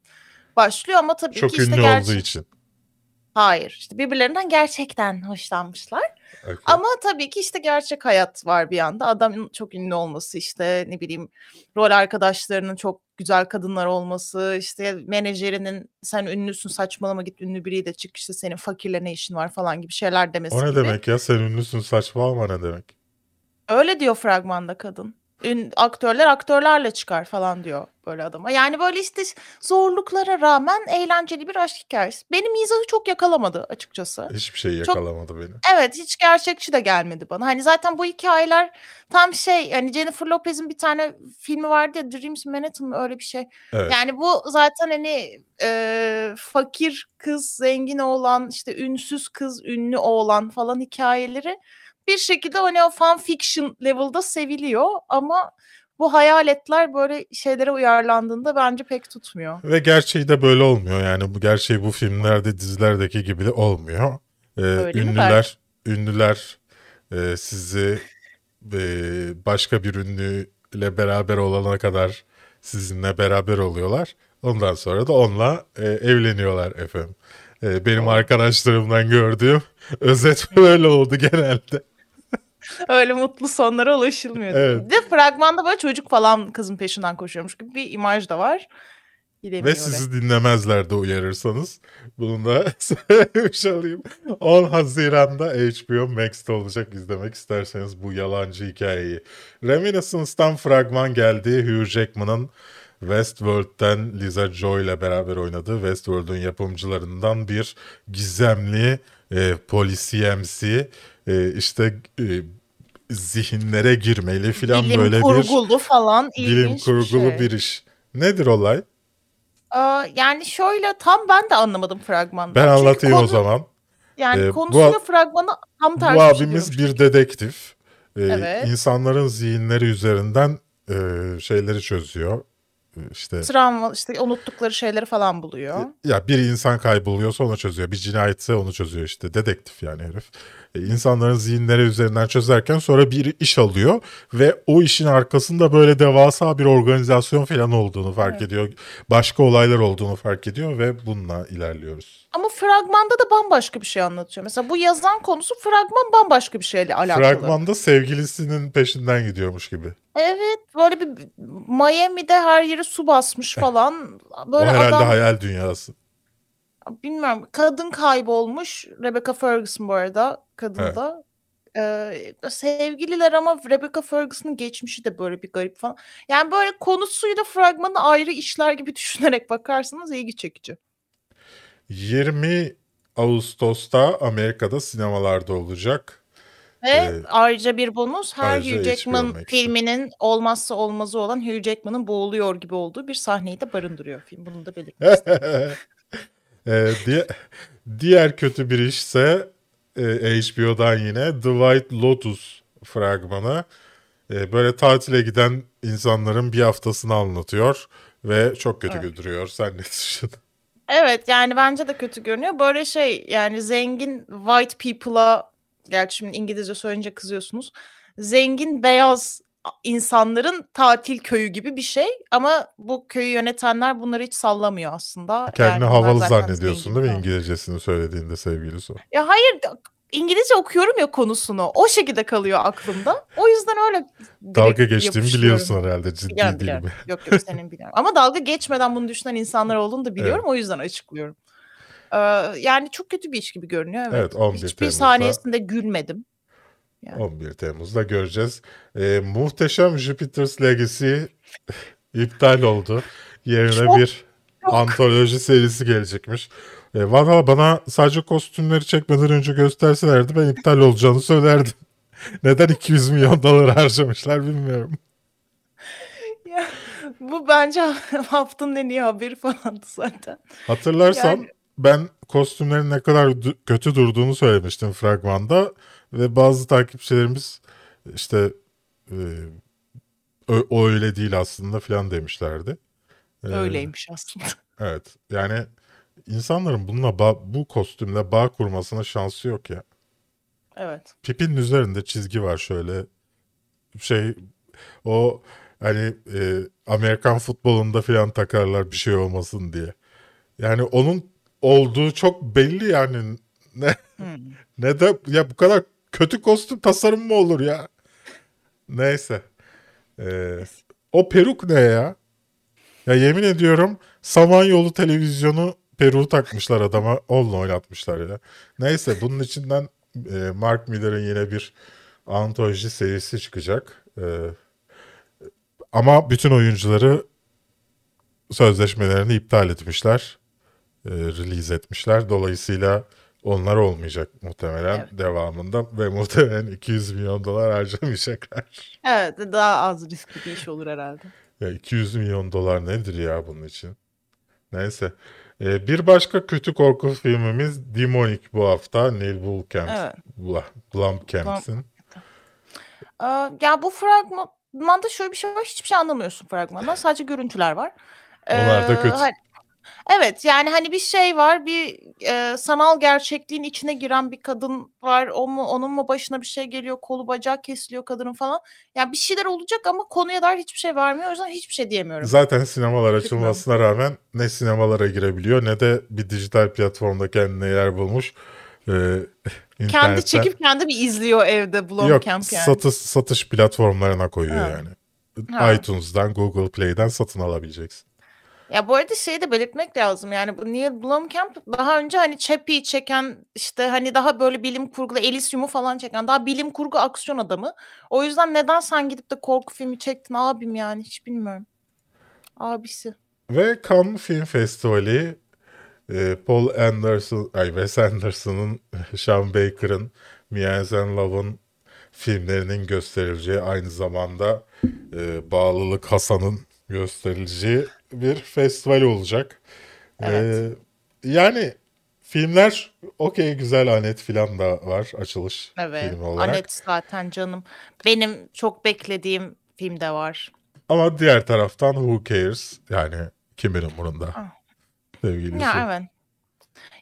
başlıyor ama tabii Çok ki işte ünlü gerçek... olduğu için. Hayır. işte birbirlerinden gerçekten hoşlanmışlar. Ama tabii ki işte gerçek hayat var bir yanda. Adamın çok ünlü olması işte ne bileyim rol arkadaşlarının çok güzel kadınlar olması işte menajerinin sen ünlüsün saçmalama git ünlü biriyle çık işte senin fakirle ne işin var falan gibi şeyler demesi O ne gibi. demek ya? Sen ünlüsün saçmalama ne demek? Öyle diyor fragmanda kadın. Ün, aktörler aktörlerle çıkar falan diyor böyle adama. Yani böyle işte zorluklara rağmen eğlenceli bir aşk hikayesi. Benim mizahı çok yakalamadı açıkçası. Hiçbir şey Çok- yakalamadı beni. Evet hiç gerçekçi de gelmedi bana. Hani zaten bu hikayeler tam şey hani Jennifer Lopez'in bir tane filmi vardı ya Dreams Manhattan mı öyle bir şey. Evet. Yani bu zaten hani e, fakir kız zengin oğlan işte ünsüz kız ünlü oğlan falan hikayeleri bir şekilde hani o fan fiction level'da seviliyor ama bu hayaletler böyle şeylere uyarlandığında bence pek tutmuyor. Ve gerçeği de böyle olmuyor. Yani bu gerçeği bu filmlerde, dizilerdeki gibi de olmuyor. Ee, Öyle ünlüler, ünlüler e, sizi e, başka bir ünlüyle beraber olana kadar sizinle beraber oluyorlar. Ondan sonra da onunla e, evleniyorlar efendim. E, benim arkadaşlarımdan gördüğüm <laughs> özet böyle oldu genelde. Öyle mutlu sonlara ulaşılmıyor. Evet. Bir de fragmanda böyle çocuk falan kızın peşinden koşuyormuş gibi bir imaj da var. Gidemiyor Ve sizi dinlemezler de uyarırsanız. Bunu da <laughs> söylemiş olayım. 10 Haziran'da HBO Max'te olacak izlemek isterseniz bu yalancı hikayeyi. Reminiscence'dan fragman geldi. Hugh Jackman'ın Westworld'den Lisa Joy ile beraber oynadığı Westworld'un yapımcılarından bir gizemli e, polisiyemsi e, işte e, zihinlere girmeli filan Bilim böyle bir kurgulu falan bilim kurgulu bir şey. bir iş. Nedir olay? Aa, yani şöyle tam ben de anlamadım fragmandan. Ben anlatayım o konu- zaman. Yani Ee, bu konusuyla a- fragmanı tam tersi Bu abimiz bir dedektif. Ee, Evet. İnsanların zihinleri üzerinden e, şeyleri çözüyor. İşte Travma işte unuttukları şeyleri falan buluyor. ya bir insan kayboluyorsa onu çözüyor. Bir cinayetse onu çözüyor işte. Dedektif yani herif. Ee, insanların zihinleri üzerinden çözerken sonra bir iş alıyor ve o işin arkasında böyle devasa bir organizasyon falan olduğunu fark ediyor. Başka olaylar olduğunu fark ediyor ve bununla ilerliyoruz. Ama fragmanda da bambaşka bir şey anlatıyor. Mesela bu yazan konusu fragman bambaşka bir şeyle alakalı. Fragmanda sevgilisinin peşinden gidiyormuş gibi. Evet böyle bir Miami'de her yeri su basmış falan. Böyle o herhalde adam hayal dünyası. Bilmiyorum kadın kaybolmuş. Rebecca Ferguson bu arada kadın Evet. da. Ee, sevgililer ama Rebecca Ferguson'ın geçmişi de böyle bir garip falan. Yani böyle konusuyla fragmanı ayrı işler gibi <laughs> düşünerek bakarsanız ilgi çekici. 20 Ağustos'ta Amerika'da sinemalarda olacak. Ve Ee, ayrıca bir bonus her Hugh Jackman filminin olmazsa olmazı olan Hugh Jackman'ın boğuluyor gibi olduğu bir sahneyi de barındırıyor film. Bunu da belirtmek <laughs> Ee, diye, diğer kötü bir işse e, HBO'dan yine The White Lotus fragmanı. Ee, böyle tatile giden insanların bir haftasını anlatıyor ve çok kötü Evet. duruyor. Sen ne düşünüyorsun? Evet yani bence de kötü görünüyor. Böyle şey yani zengin white people'a gerçi şimdi İngilizce söyleyince kızıyorsunuz. Zengin beyaz insanların tatil köyü gibi bir şey ama bu köyü yönetenler bunları hiç sallamıyor aslında. Kendini Yani bunlar havalı zannediyorsun değil mi. İngilizcesini söylediğinde sevgili su? Ya hayır İngilizce okuyorum ya konusunu. O şekilde kalıyor aklımda. O yüzden öyle Dalga geçtiğimi biliyorsun herhalde ciddi Biliyorum, değil mi? Yok yok senin biliyorum. Ama dalga geçmeden bunu düşünen insanlar <laughs> olduğunu da biliyorum. O yüzden açıklıyorum. Ee, yani çok kötü bir iş gibi görünüyor. Evet. Evet, 11 Hiçbir Temmuz'da. saniyesinde gülmedim. Yani. 11 Temmuz'da göreceğiz. Ee, muhteşem Jupiter's Legacy <laughs> iptal oldu. Yerine Çok, bir antoloji serisi gelecekmiş. Ee, valla bana sadece kostümleri çekmeden önce gösterselerdi ben iptal olacağını söylerdim. <laughs> Neden 200 milyon dolar harcamışlar bilmiyorum. <laughs> Ya, bu bence haftanın en iyi haberi falandı zaten. Hatırlarsan Yani- ben kostümlerin ne kadar du- kötü durduğunu söylemiştim fragmanda ve bazı takipçilerimiz işte e, o öyle değil aslında falan demişlerdi. Ee, Öyleymiş aslında. <laughs> Evet. Yani insanların bununla bağ- bu kostümle bağ kurmasına şansı yok ya. Evet. Pipinin üzerinde çizgi var şöyle şey o hani e, Amerikan futbolunda falan takarlar bir şey olmasın diye. Yani onun olduğu çok belli yani. Ne Hmm. ne de ya bu kadar kötü kostüm tasarım mı olur ya? Neyse. Ee, o peruk ne ya? Ya yemin ediyorum Samanyolu televizyonu peruğu takmışlar adama. Onunla oynatmışlar ya. Neyse bunun içinden e, Mark Miller'ın yine bir antoloji serisi çıkacak. E, ama bütün oyuncuları sözleşmelerini iptal etmişler. E, release etmişler. Dolayısıyla onlar olmayacak muhtemelen Evet. devamında ve muhtemelen 200 milyon dolar harcamayacaklar. Evet daha az riskli bir iş olur herhalde. Ya 200 milyon dolar nedir ya bunun için? Neyse. Ee, bir başka kötü korku filmimiz Demonic bu hafta. Neil Blomkamp, Evet. Bla-. Aa, ya bu fragmanda şöyle bir şey var. Hiçbir şey anlamıyorsun fragmandan. <laughs> Sadece görüntüler var. Onlar da Ee, kötü. hani- evet yani hani bir şey var. Bir e, sanal gerçekliğin içine giren bir kadın var. O mu onun mu başına bir şey geliyor. Kolu bacağı kesiliyor kadının falan. Yani bir şeyler olacak ama konuya dair hiçbir şey vermiyor. O yüzden hiçbir şey diyemiyorum. Zaten sinemalar Bilmiyorum. açılmasına rağmen ne sinemalara girebiliyor ne de bir dijital platformda kendine yer bulmuş. Ee, <laughs> kendi çekip kendi bir izliyor evde Blomkamp yani. satış, satış platformlarına koyuyor Ha. yani. Ha. iTunes'dan, Google Play'den satın alabileceksin. Ya bu arada şeyi de belirtmek lazım yani bu Neil Blomkamp daha önce hani Chappie'yi çeken işte hani daha böyle bilim kurgulu Elysium'u falan çeken daha bilim kurgu aksiyon adamı. O yüzden neden sen gidip de korku filmi çektin abim yani hiç bilmiyorum. Abisi. Ve Cannes Film Festivali e, Paul Anderson, ay Wes Anderson'ın, <laughs> Sean Baker'ın, Mia Love'ın filmlerinin gösterileceği aynı zamanda e, Bağlılık Hasan'ın gösterileceği bir festival olacak. Evet. E, yani filmler okey güzel Anet filan da var açılış Evet. filmi olarak. Anet zaten canım. Benim çok beklediğim film de var. Ama diğer taraftan who cares yani kimin umurunda Ah. sevgilisi. Ya evet.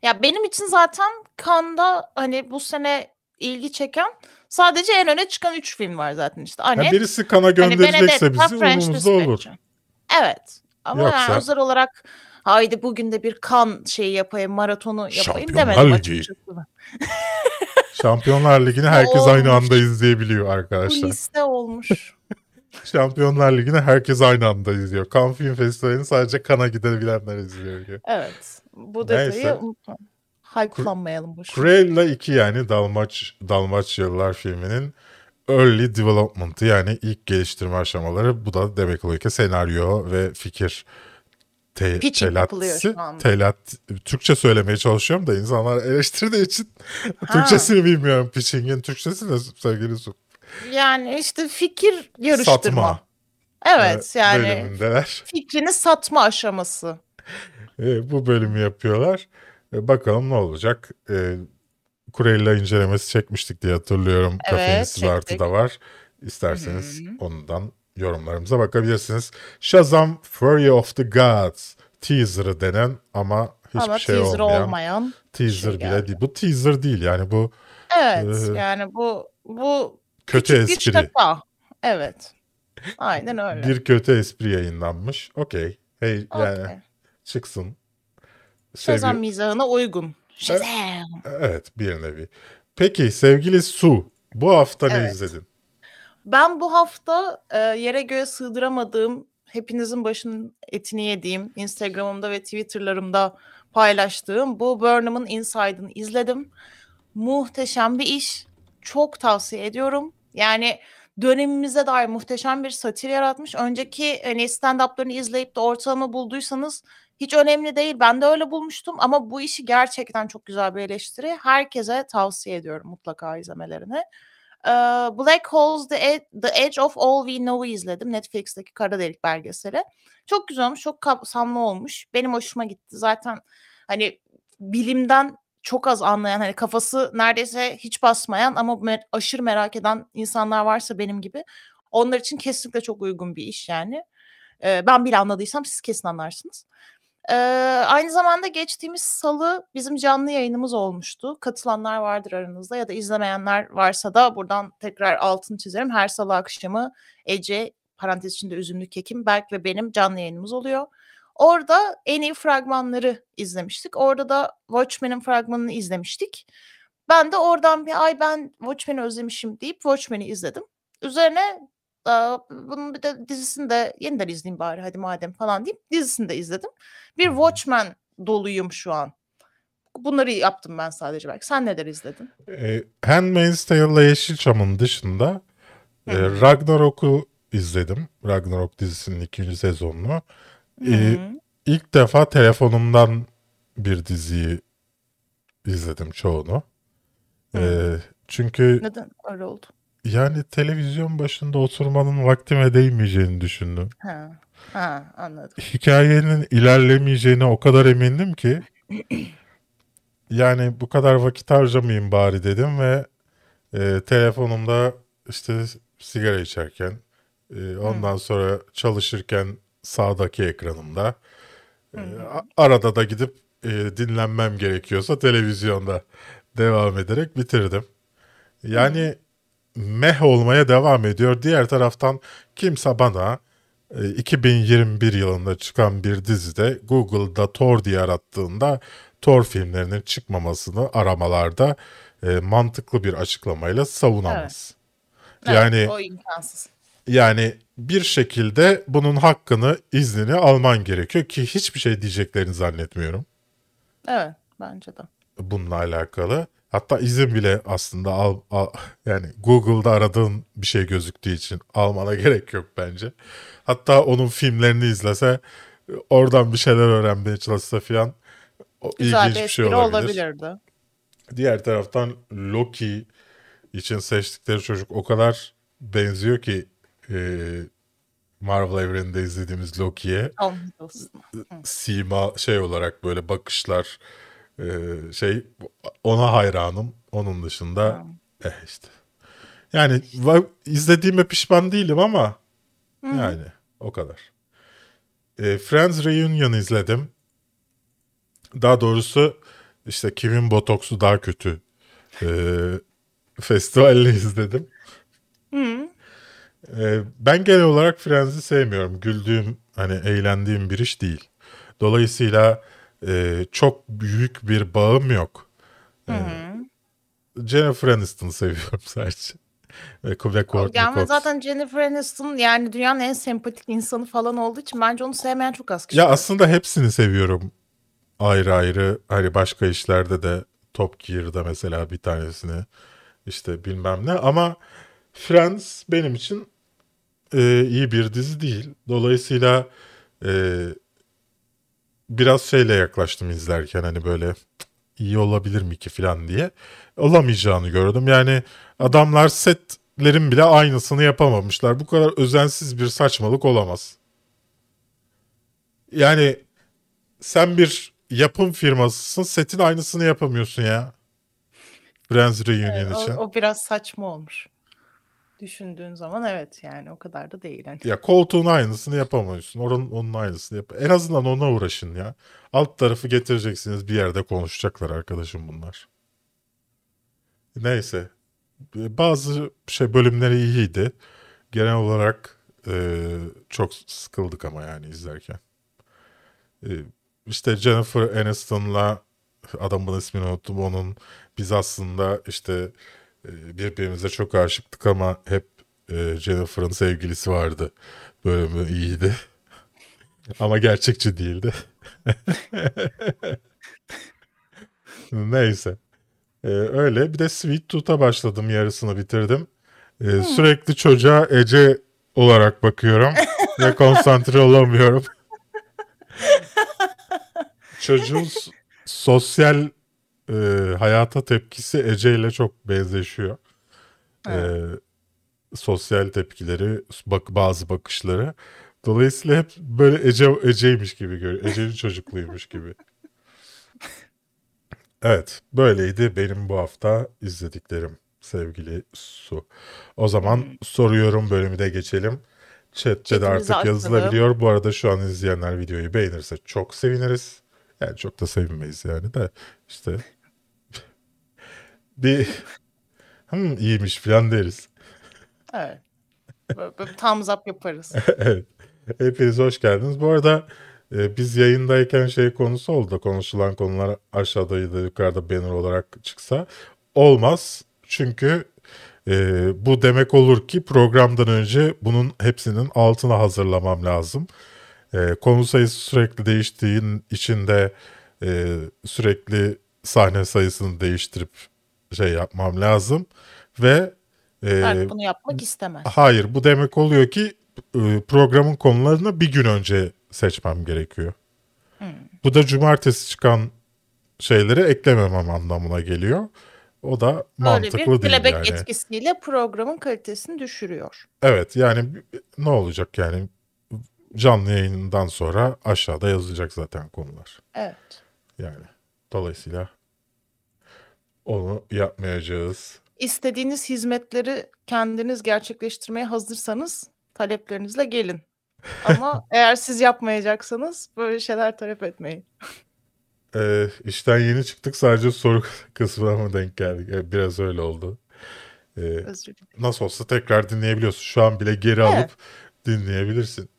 Ya benim için zaten Cannes'da hani bu sene ilgi çeken sadece en öne çıkan 3 film var zaten işte. Anet, birisi kana hani gönderilecekse Benedetta, bizi umurumuzda olur. Evet. Ama Yoksa- yani özel olarak haydi bugün de bir kan şeyi yapayım, maratonu yapayım Şampiyonlar demedim Ligi. açıkçası. ben. <laughs> Şampiyonlar Ligi'ni herkes aynı olmuş. anda izleyebiliyor Bu arkadaşlar. liste olmuş. <laughs> Şampiyonlar Ligi'ni herkes aynı anda izliyor. Cannes Film Festivali'ni sadece kana gidebilenler izliyor. Evet. Bu Neyse. detayı unutma. Hype'lanmayalım boşuna. Cruella 2 yani Dalmaç, Dalmaçyalılar filminin early development'ı yani ilk geliştirme aşamaları. Bu da demek oluyor ki senaryo ve fikir te, Pitching telatisi. Telat, Türkçe söylemeye çalışıyorum da insanlar eleştirdiği için Türkçesini bilmiyorum. Pitching'in Türkçesi ne sevgili Su? Yani işte fikir yarıştırma. Satma. Evet e, yani bölümündeler. fikrini satma aşaması. E, bu bölümü yapıyorlar. E, bakalım ne olacak. E, Kureyla incelemesi çekmiştik diye hatırlıyorum. Evet, Kafeinsiz artı da var. İsterseniz ondan yorumlarımıza bakabilirsiniz. Shazam Fury of the Gods teaser'ı denen ama hiçbir Ama şey teaser olmayan olmayan. teaser şey bile geldi. değil. Bu teaser değil yani bu Evet Ee, yani bu bu kötü bir espri. şaka. Evet. Aynen öyle. Bir kötü espri yayınlanmış. Okey. Hey yani Okey. çıksın. Shazam Sevgi- mizahına uygun. Shazam. Evet bir nevi. Peki sevgili Su bu hafta ne Evet. izledin? Ben bu hafta e, yere göğe sığdıramadığım, hepinizin başının etini yediğim, Instagram'ımda ve Twitter'larımda paylaştığım bu Burnham'ın Inside'ını izledim. Muhteşem bir iş. Çok tavsiye ediyorum. Yani dönemimize dair muhteşem bir satir yaratmış. Önceki hani stand-up'larını izleyip de ortalama bulduysanız hiç önemli değil. Ben de öyle bulmuştum ama bu işi gerçekten çok güzel bir eleştiri. Herkese tavsiye ediyorum mutlaka izlemelerini. Black Holes, The, Ed- The Edge of All We Know'u izledim. Netflix'teki kara delik belgeseli. Çok güzel olmuş, çok kapsamlı olmuş. Benim hoşuma gitti. Zaten hani bilimden çok az anlayan, hani kafası neredeyse hiç basmayan ama me- aşırı merak eden insanlar varsa benim gibi onlar için kesinlikle çok uygun bir iş yani. Ee, ben bile anladıysam siz kesin anlarsınız. Ee, aynı zamanda geçtiğimiz salı bizim canlı yayınımız olmuştu. Katılanlar vardır aranızda ya da izlemeyenler varsa da buradan tekrar altını çizerim. Her salı akşamı Ece, parantez içinde üzümlü kekim, Berk ve benim canlı yayınımız oluyor. Orada en iyi fragmanları izlemiştik. Orada da Watchmen'in fragmanını izlemiştik. Ben de oradan bir ay ben Watchmen'i özlemişim deyip Watchmen'i izledim. Üzerine "Aa, bunun bir de dizisini de yeniden izleyeyim bari hadi madem falan deyip dizisini de izledim. Bir Watchmen doluyum şu an. Bunları yaptım ben sadece belki. Sen neler izledin? E, Handmaid's Tale'la Yeşilçam'ın dışında e. Ragnarok'u izledim. Ragnarok dizisinin ikinci sezonunu. E, ilk defa telefonumdan bir diziyi izledim çoğunu. E, çünkü Neden öyle oldu? Yani televizyon başında oturmanın vaktime değmeyeceğini düşündüm. Ha, ha anladım. hikayenin ilerlemeyeceğine o kadar emindim ki <clears throat> yani bu kadar vakit harcamayayım bari dedim ve e, telefonumda işte sigara içerken e, ondan sonra çalışırken sağdaki ekranımda e, arada da gidip e, dinlenmem gerekiyorsa televizyonda devam ederek bitirdim. Yani meh olmaya devam ediyor. Diğer taraftan kimse bana e, 2021 yılında çıkan bir dizide Google'da Thor diye arattığında Thor filmlerinin çıkmamasını aramalarda e, mantıklı bir açıklamayla savunamaz. Evet, Yani o imkansız. Yani bir şekilde bunun hakkını, iznini alman gerekiyor ki hiçbir şey diyeceklerini zannetmiyorum Evet bence de. bununla alakalı. Hatta izin bile aslında al, al- yani Google'da aradığın bir şey gözüktüğü için almana <laughs> gerek yok bence. Hatta onun filmlerini izlese oradan bir şeyler öğrenmeye çalışsa filan ilginç bir şey olabilir. olabilirdi. Diğer taraftan Loki için seçtikleri çocuk o kadar benziyor ki e, Marvel evreninde izlediğimiz Loki'ye sima şey olarak böyle bakışlar e, şey ona hayranım. Onun dışında eh işte. Yani izlediğime pişman değilim ama yani o kadar. E, Friends Reunion izledim. Daha doğrusu işte kimin botoksu daha kötü e, <laughs> festivalini izledim. E, ben genel olarak Friends'i sevmiyorum. Güldüğüm, hani eğlendiğim bir iş değil. Dolayısıyla e, çok büyük bir bağım yok. E, Jennifer Aniston'ı seviyorum <laughs> sadece. Ve, ve Courtney Yani Cox. zaten Jennifer Aniston yani dünyanın en sempatik insanı falan olduğu için bence onu sevmeyen çok az kişi. Ya var. aslında hepsini seviyorum. Ayrı ayrı hani başka işlerde de Top Gear'da mesela bir tanesini işte bilmem ne ama Friends benim için e, iyi bir dizi değil. Dolayısıyla e, biraz şeyle yaklaştım izlerken hani böyle "Cık, iyi olabilir mi ki falan diye. Olamayacağını gördüm. Yani adamlar setlerin bile aynısını yapamamışlar. Bu kadar özensiz bir saçmalık olamaz. Yani sen bir yapım firmasısın setin aynısını yapamıyorsun ya. Friends Reunion o, için. o biraz saçma olmuş. Düşündüğün zaman evet yani o kadar da değil. Hani. Ya koltuğun aynısını yapamıyorsun. Oranın onun aynısını yap. En azından ona uğraşın ya. Alt tarafı getireceksiniz bir yerde konuşacaklar arkadaşım bunlar. Neyse. Bazı şey bölümleri iyiydi. Genel olarak e, çok sıkıldık ama yani izlerken. E, işte Jennifer Aniston'la adamın ismini unuttum onun biz aslında işte birbirimize çok aşıktık ama hep e, Jennifer'ın sevgilisi vardı. Bölümü iyiydi. <laughs> ama gerçekçi değildi. <laughs> Neyse. E, öyle. Bir de Sweet Tooth'a başladım. Yarısını bitirdim. E, sürekli çocuğa Ece olarak bakıyorum. <laughs> ve konsantre olamıyorum. Çocuğun sosyal e, hayata tepkisi Ece ile çok benzeşiyor. E, sosyal tepkileri, bak bazı bakışları. Dolayısıyla hep böyle Ece Ece'ymiş gibi görüyor. Ece'nin <laughs> çocukluğuymuş gibi. Evet, böyleydi benim bu hafta izlediklerim sevgili Su. O zaman soruyorum bölümü de geçelim. Chat'te de artık açalım. yazılabiliyor. Bu arada şu an izleyenler videoyu beğenirse çok seviniriz. Yani çok da sevinmeyiz yani de işte bir <laughs> hmm, iyiymiş falan deriz. Evet. Böyle, böyle thumbs up yaparız. <laughs> evet. Hepiniz hoş geldiniz. Bu arada e, biz yayındayken şey konusu oldu. da Konuşulan konular aşağıda ya da yukarıda banner olarak çıksa olmaz. Çünkü e, bu demek olur ki programdan önce bunun hepsinin altına hazırlamam lazım. E, konu sayısı sürekli değiştiğin için de e, sürekli sahne sayısını değiştirip şey yapmam lazım. Ve e, Berk bunu yapmak istemez. Hayır bu demek oluyor ki e, programın konularını bir gün önce seçmem gerekiyor. Bu da cumartesi çıkan şeyleri eklememem anlamına geliyor. O da mantıklı bir değil yani. etkisiyle programın kalitesini düşürüyor. Evet yani ne olacak yani canlı yayından sonra aşağıda yazacak zaten konular. Evet. Yani dolayısıyla onu yapmayacağız. İstediğiniz hizmetleri kendiniz gerçekleştirmeye hazırsanız taleplerinizle gelin. Ama <laughs> eğer siz yapmayacaksanız böyle şeyler talep etmeyin. Ee, işten yeni çıktık sadece soru <laughs> kısmına mı denk geldik? Evet, biraz öyle oldu. Ee, Özür dilerim. nasıl olsa tekrar dinleyebiliyorsun. Şu an bile geri Evet. alıp dinleyebilirsin.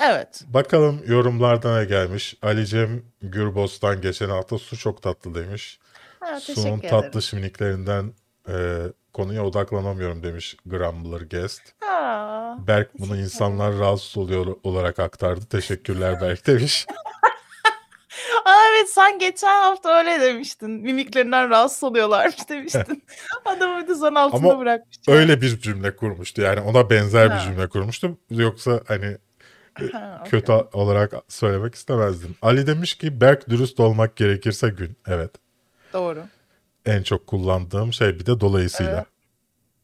Evet. Bakalım yorumlardan ne gelmiş. Ali Cem Gürbos'tan geçen hafta su çok tatlı demiş. Ha, Su'nun teşekkür ederim. tatlı şimiliklerinden e, konuya odaklanamıyorum demiş Grumbler Guest. Aa, Berk bunu insanlar rahatsız oluyor olarak aktardı. Teşekkürler Berk demiş. <laughs> <laughs> Aa, evet sen geçen hafta öyle demiştin. Mimiklerinden rahatsız oluyorlarmış <laughs> demiştin. Adamı bir de zan altında Ama bırakmış. Öyle bir cümle kurmuştu. Yani ona benzer bir Ha. cümle kurmuştu. Yoksa hani Ha, okey. kötü olarak söylemek istemezdim. Ali demiş ki Berk dürüst olmak gerekirse gün. Evet. Doğru. En çok kullandığım şey bir de dolayısıyla. Evet.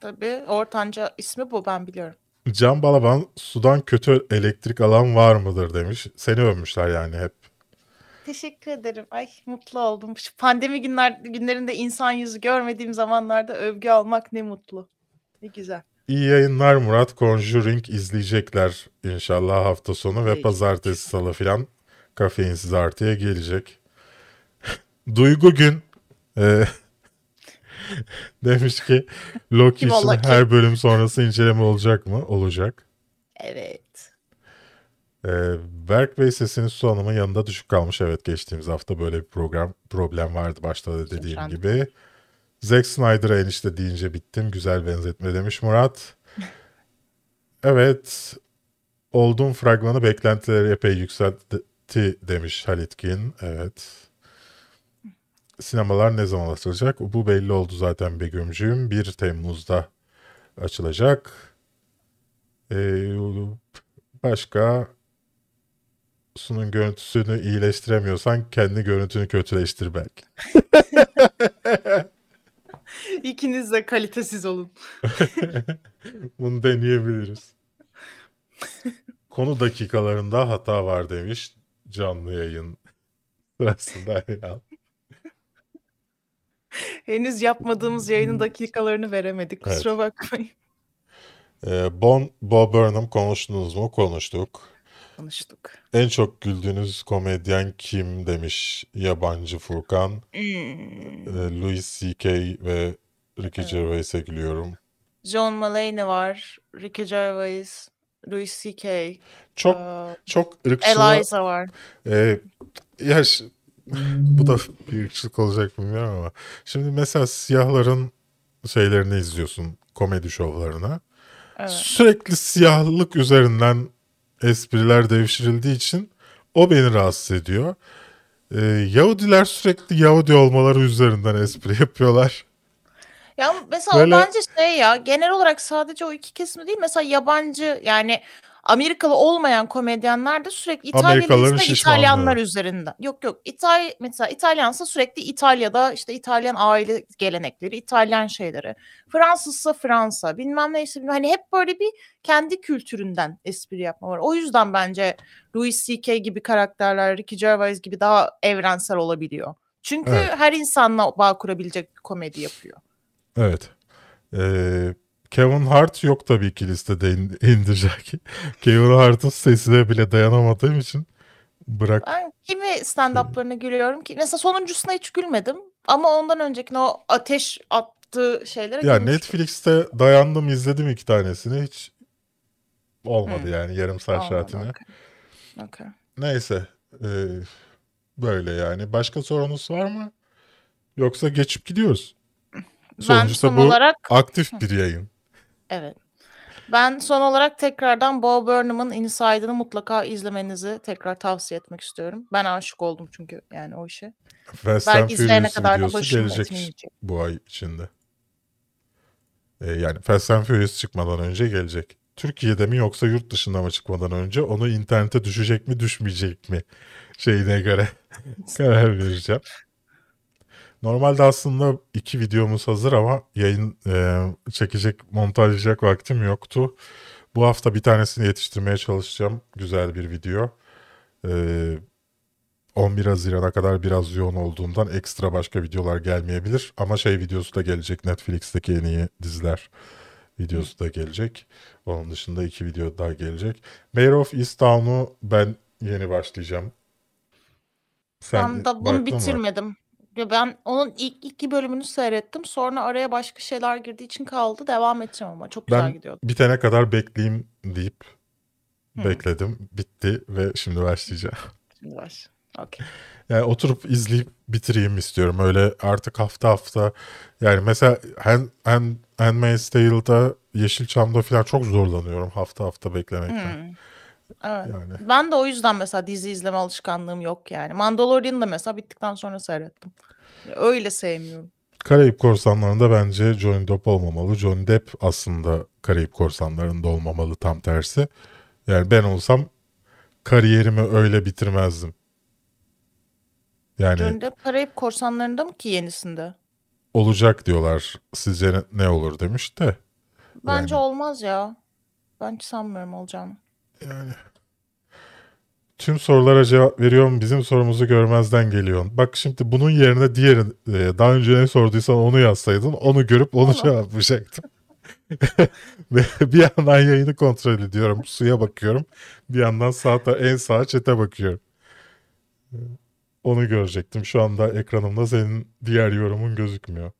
Tabii ortanca ismi bu ben biliyorum. Can Balaban sudan kötü elektrik alan var mıdır demiş. Seni övmüşler yani hep. Teşekkür ederim. Ay mutlu oldum. Şu pandemi günler günlerinde insan yüzü görmediğim zamanlarda övgü almak ne mutlu. Ne güzel. İyi yayınlar Murat. Conjuring izleyecekler inşallah hafta sonu ve pazartesi salı filan kafeinsiz artıya gelecek. <laughs> Duygu Gün e, <laughs> demiş ki Loki için her bölüm sonrası inceleme olacak mı? Olacak. Evet. E, Berk Bey sesiniz Su Hanım'ın yanında düşük kalmış. Evet geçtiğimiz hafta böyle bir program problem vardı başta da dediğim Efendim. gibi. Zack Snyder'a enişte deyince bittim. Güzel benzetme demiş Murat. <laughs> Evet. Oldum fragmanı beklentileri epey yükseltti demiş Halitkin. Evet. Sinemalar ne zaman açılacak? Bu belli oldu zaten Begümcüğüm. 1 Temmuz'da açılacak. Ee, başka sunun görüntüsünü iyileştiremiyorsan kendi görüntünü kötüleştir belki. <laughs> İkiniz de kalitesiz olun. <laughs> Bunu deneyebiliriz. Konu dakikalarında hata var demiş canlı yayın sırasında. <laughs> Henüz yapmadığımız yayının dakikalarını veremedik. Kusura bakmayın. Ee, Bon, Bob Burnham konuştunuz mu? Konuştuk. Konuştuk. En çok güldüğünüz komedyen kim demiş yabancı Furkan. Hmm. Ee, Louis C.K. ve Ricky Gervais'e gülüyorum. John Mulaney var. Ricky Gervais. Louis C.K. Çok eee, çok ırkçılığa... Eliza var. Ee, ya bu da bir ırkçılık olacak bilmiyorum ama. Şimdi mesela siyahların şeylerini izliyorsun komedi şovlarına. Evet. Sürekli siyahlık üzerinden espriler devşirildiği için o beni rahatsız ediyor. Ee, Yahudiler sürekli Yahudi olmaları üzerinden espri <laughs> yapıyorlar. Ya mesela Böyle- bence şey ya genel olarak sadece o iki kesimi değil mesela yabancı yani Amerikalı olmayan komedyenler de sürekli şişmanlığı. İtalyanlar üzerinden. Yok yok İtal mesela İtalyansa sürekli İtalya'da işte İtalyan aile gelenekleri, İtalyan şeyleri. Fransızsa Fransa, bilmem neyse bilmem hani hep böyle bir kendi kültüründen espri yapma var. O yüzden bence Louis C.K. gibi karakterler, Ricky Gervais gibi daha evrensel olabiliyor. Çünkü Evet. her insanla bağ kurabilecek bir komedi yapıyor. Evet. Ee, Kevin Hart yok tabii ki listede in- indirecek. <laughs> Kevin Hart'ın sesine bile dayanamadığım için bırak. Ben kimi stand-up'larına gülüyorum ki mesela sonuncusuna hiç gülmedim ama ondan öncekine o ateş attığı şeylere Ya gülmüştüm. Netflix'te dayandım izledim iki tanesini hiç olmadı Hı. yani yarım saat Olmadı, saatine. okey. Okey. Neyse ee, böyle yani. Başka sorunuz var mı? Yoksa geçip gidiyoruz. Sonuçta son bu olarak aktif bir yayın. Evet. Ben son olarak tekrardan Bo Burnham'ın Inside'ını mutlaka izlemenizi tekrar tavsiye etmek istiyorum. Ben aşık oldum çünkü yani o işe. Fast and Belki izleyene kadar da gelecek bu ay içinde. Ee, yani Fast and Furious çıkmadan önce gelecek. Türkiye'de mi yoksa yurt dışında mı çıkmadan önce onu internete düşecek mi düşmeyecek mi şeyine göre <laughs> karar vereceğim. Normalde aslında iki videomuz hazır ama yayın e, çekecek, montajlayacak vaktim yoktu. Bu hafta bir tanesini yetiştirmeye çalışacağım. Güzel bir video. Ee, 11 Haziran'a kadar biraz yoğun olduğundan ekstra başka videolar gelmeyebilir. Ama şey videosu da gelecek. Netflix'teki en iyi diziler videosu da gelecek. Onun dışında iki video daha gelecek. Mayor of Easttown'u ben yeni başlayacağım. ben da baktın bunu mı? Ya Ben onun ilk iki bölümünü seyrettim. Sonra araya başka şeyler girdiği için kaldı. Devam edeceğim ama çok güzel Ben gidiyordu. bitene kadar bekleyeyim deyip Hı. bekledim. Bitti ve şimdi başlayacağım. <laughs> Şimdi baş. Okey. Yani oturup izleyip bitireyim istiyorum. Öyle artık hafta hafta yani mesela Hand, Hand, Handmaid's Tale'da Yeşilçam'da falan çok zorlanıyorum hafta hafta beklemekten. Hmm. Evet. Yani Ben de o yüzden mesela dizi izleme alışkanlığım yok yani. Mandalorian'ı da mesela bittikten sonra seyrettim. Öyle sevmiyorum. Karayip Korsanları'nda bence Johnny Depp olmamalı. Johnny Depp aslında Karayip Korsanları'nda olmamalı tam tersi. Yani ben olsam kariyerimi öyle bitirmezdim. Yani Johnny Depp Karayip Korsanları'nda mı ki yenisinde? olacak diyorlar. Sizce ne, olur demiş de. Bence Yani. olmaz ya. Ben hiç sanmıyorum olacağını. Yani tüm sorulara cevap veriyorum. Bizim sorumuzu görmezden geliyorsun. Bak şimdi bunun yerine diğeri e, daha önce ne sorduysan onu yazsaydın onu görüp onu cevaplayacaktım. <laughs> Bir yandan yayını kontrol ediyorum. Suya bakıyorum. Bir yandan sağ en sağ çete bakıyorum. E, Onu görecektim. Şu anda ekranımda senin diğer yorumun gözükmüyor.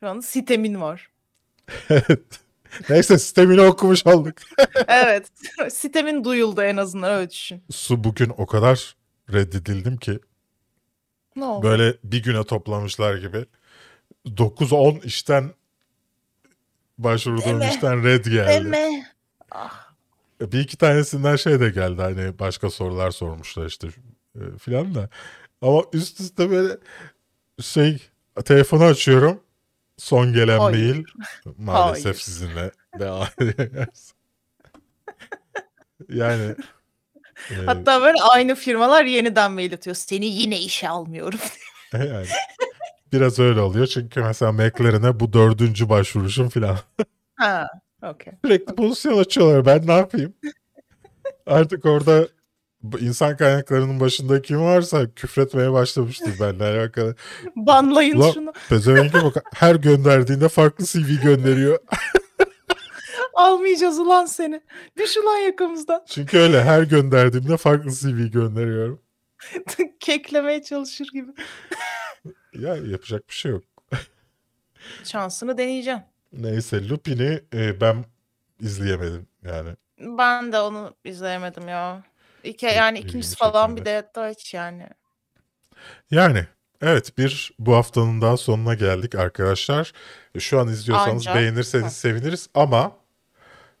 Şu an sitemin var. <laughs> Evet. <laughs> Neyse sistemini okumuş olduk. <laughs> evet. Sitemin duyuldu en azından öyle düşün. Su bugün o kadar reddedildim ki Ne oldu? Böyle bir güne toplamışlar gibi. 9-10 işten başvurduğum Deme. işten red geldi. Deme. Ah, Bir iki tanesinden şey de geldi hani başka sorular sormuşlar işte e, filan da. Ama üst üste böyle şey telefonu açıyorum. Son gelen Hayır. mail <laughs> maalesef Hayır. sizinle devam ediyoruz. yani e, Hatta böyle aynı firmalar yeniden mail atıyor. Seni yine işe almıyorum. <laughs> yani biraz öyle oluyor çünkü mesela McLaren'e bu dördüncü başvuruşum filan. ha, okey. Sürekli pozisyon açıyorlar. Ben ne yapayım? Artık orada insan kaynaklarının başında kim varsa küfretmeye başlamıştır benimle <laughs> alakalı. Banlayın Ulan şunu. pezevenke bak her gönderdiğinde farklı CV gönderiyor. <laughs> Almayacağız ulan seni. Düş ulan yakamızdan. Çünkü öyle her gönderdiğimde farklı CV gönderiyorum. <laughs> Keklemeye çalışır gibi. Ya yapacak bir şey yok. Şansını deneyeceğim. Neyse Lupin'i e, ben izleyemedim yani. Ben de onu izleyemedim ya. İki, yani ilgimi ikincisi falan bir de daha hiç yani. Yani evet bir bu haftanın daha sonuna geldik arkadaşlar. E, Şu an izliyorsanız Anca. beğenirseniz Hı. seviniriz ama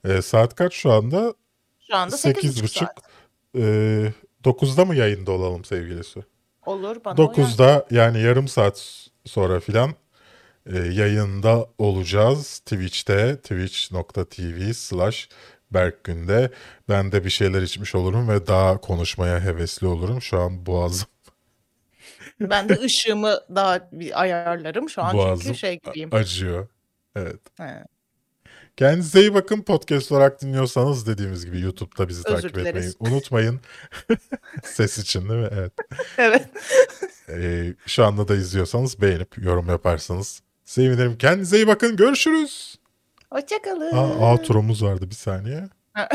e, saat kaç şu anda? Şu anda 8.30. 8.30 saat. Ee, 9'da mı yayında olalım sevgilisi? Olur bana uyar. 9'da yani yarım saat sonra filan e, yayında olacağız. Twitch'te twitch.tv slash Berkgün'de. Ben de bir şeyler içmiş olurum ve daha konuşmaya hevesli olurum. Şu an boğazım, <laughs> Ben de ışığımı daha bir ayarlarım. Şu an boğazım çünkü şey gibiyim. acıyor. Evet. He. Kendinize iyi bakın. Podcast olarak dinliyorsanız dediğimiz gibi YouTube'da bizi Özür takip etmeyi dileriz. unutmayın. <laughs> Ses için değil mi? Evet. Evet. Ee, şu anda da izliyorsanız beğenip yorum yaparsanız sevinirim. Kendinize iyi bakın. Görüşürüz. Hoşçakalın. Aa, outro'muz vardı bir saniye. <laughs>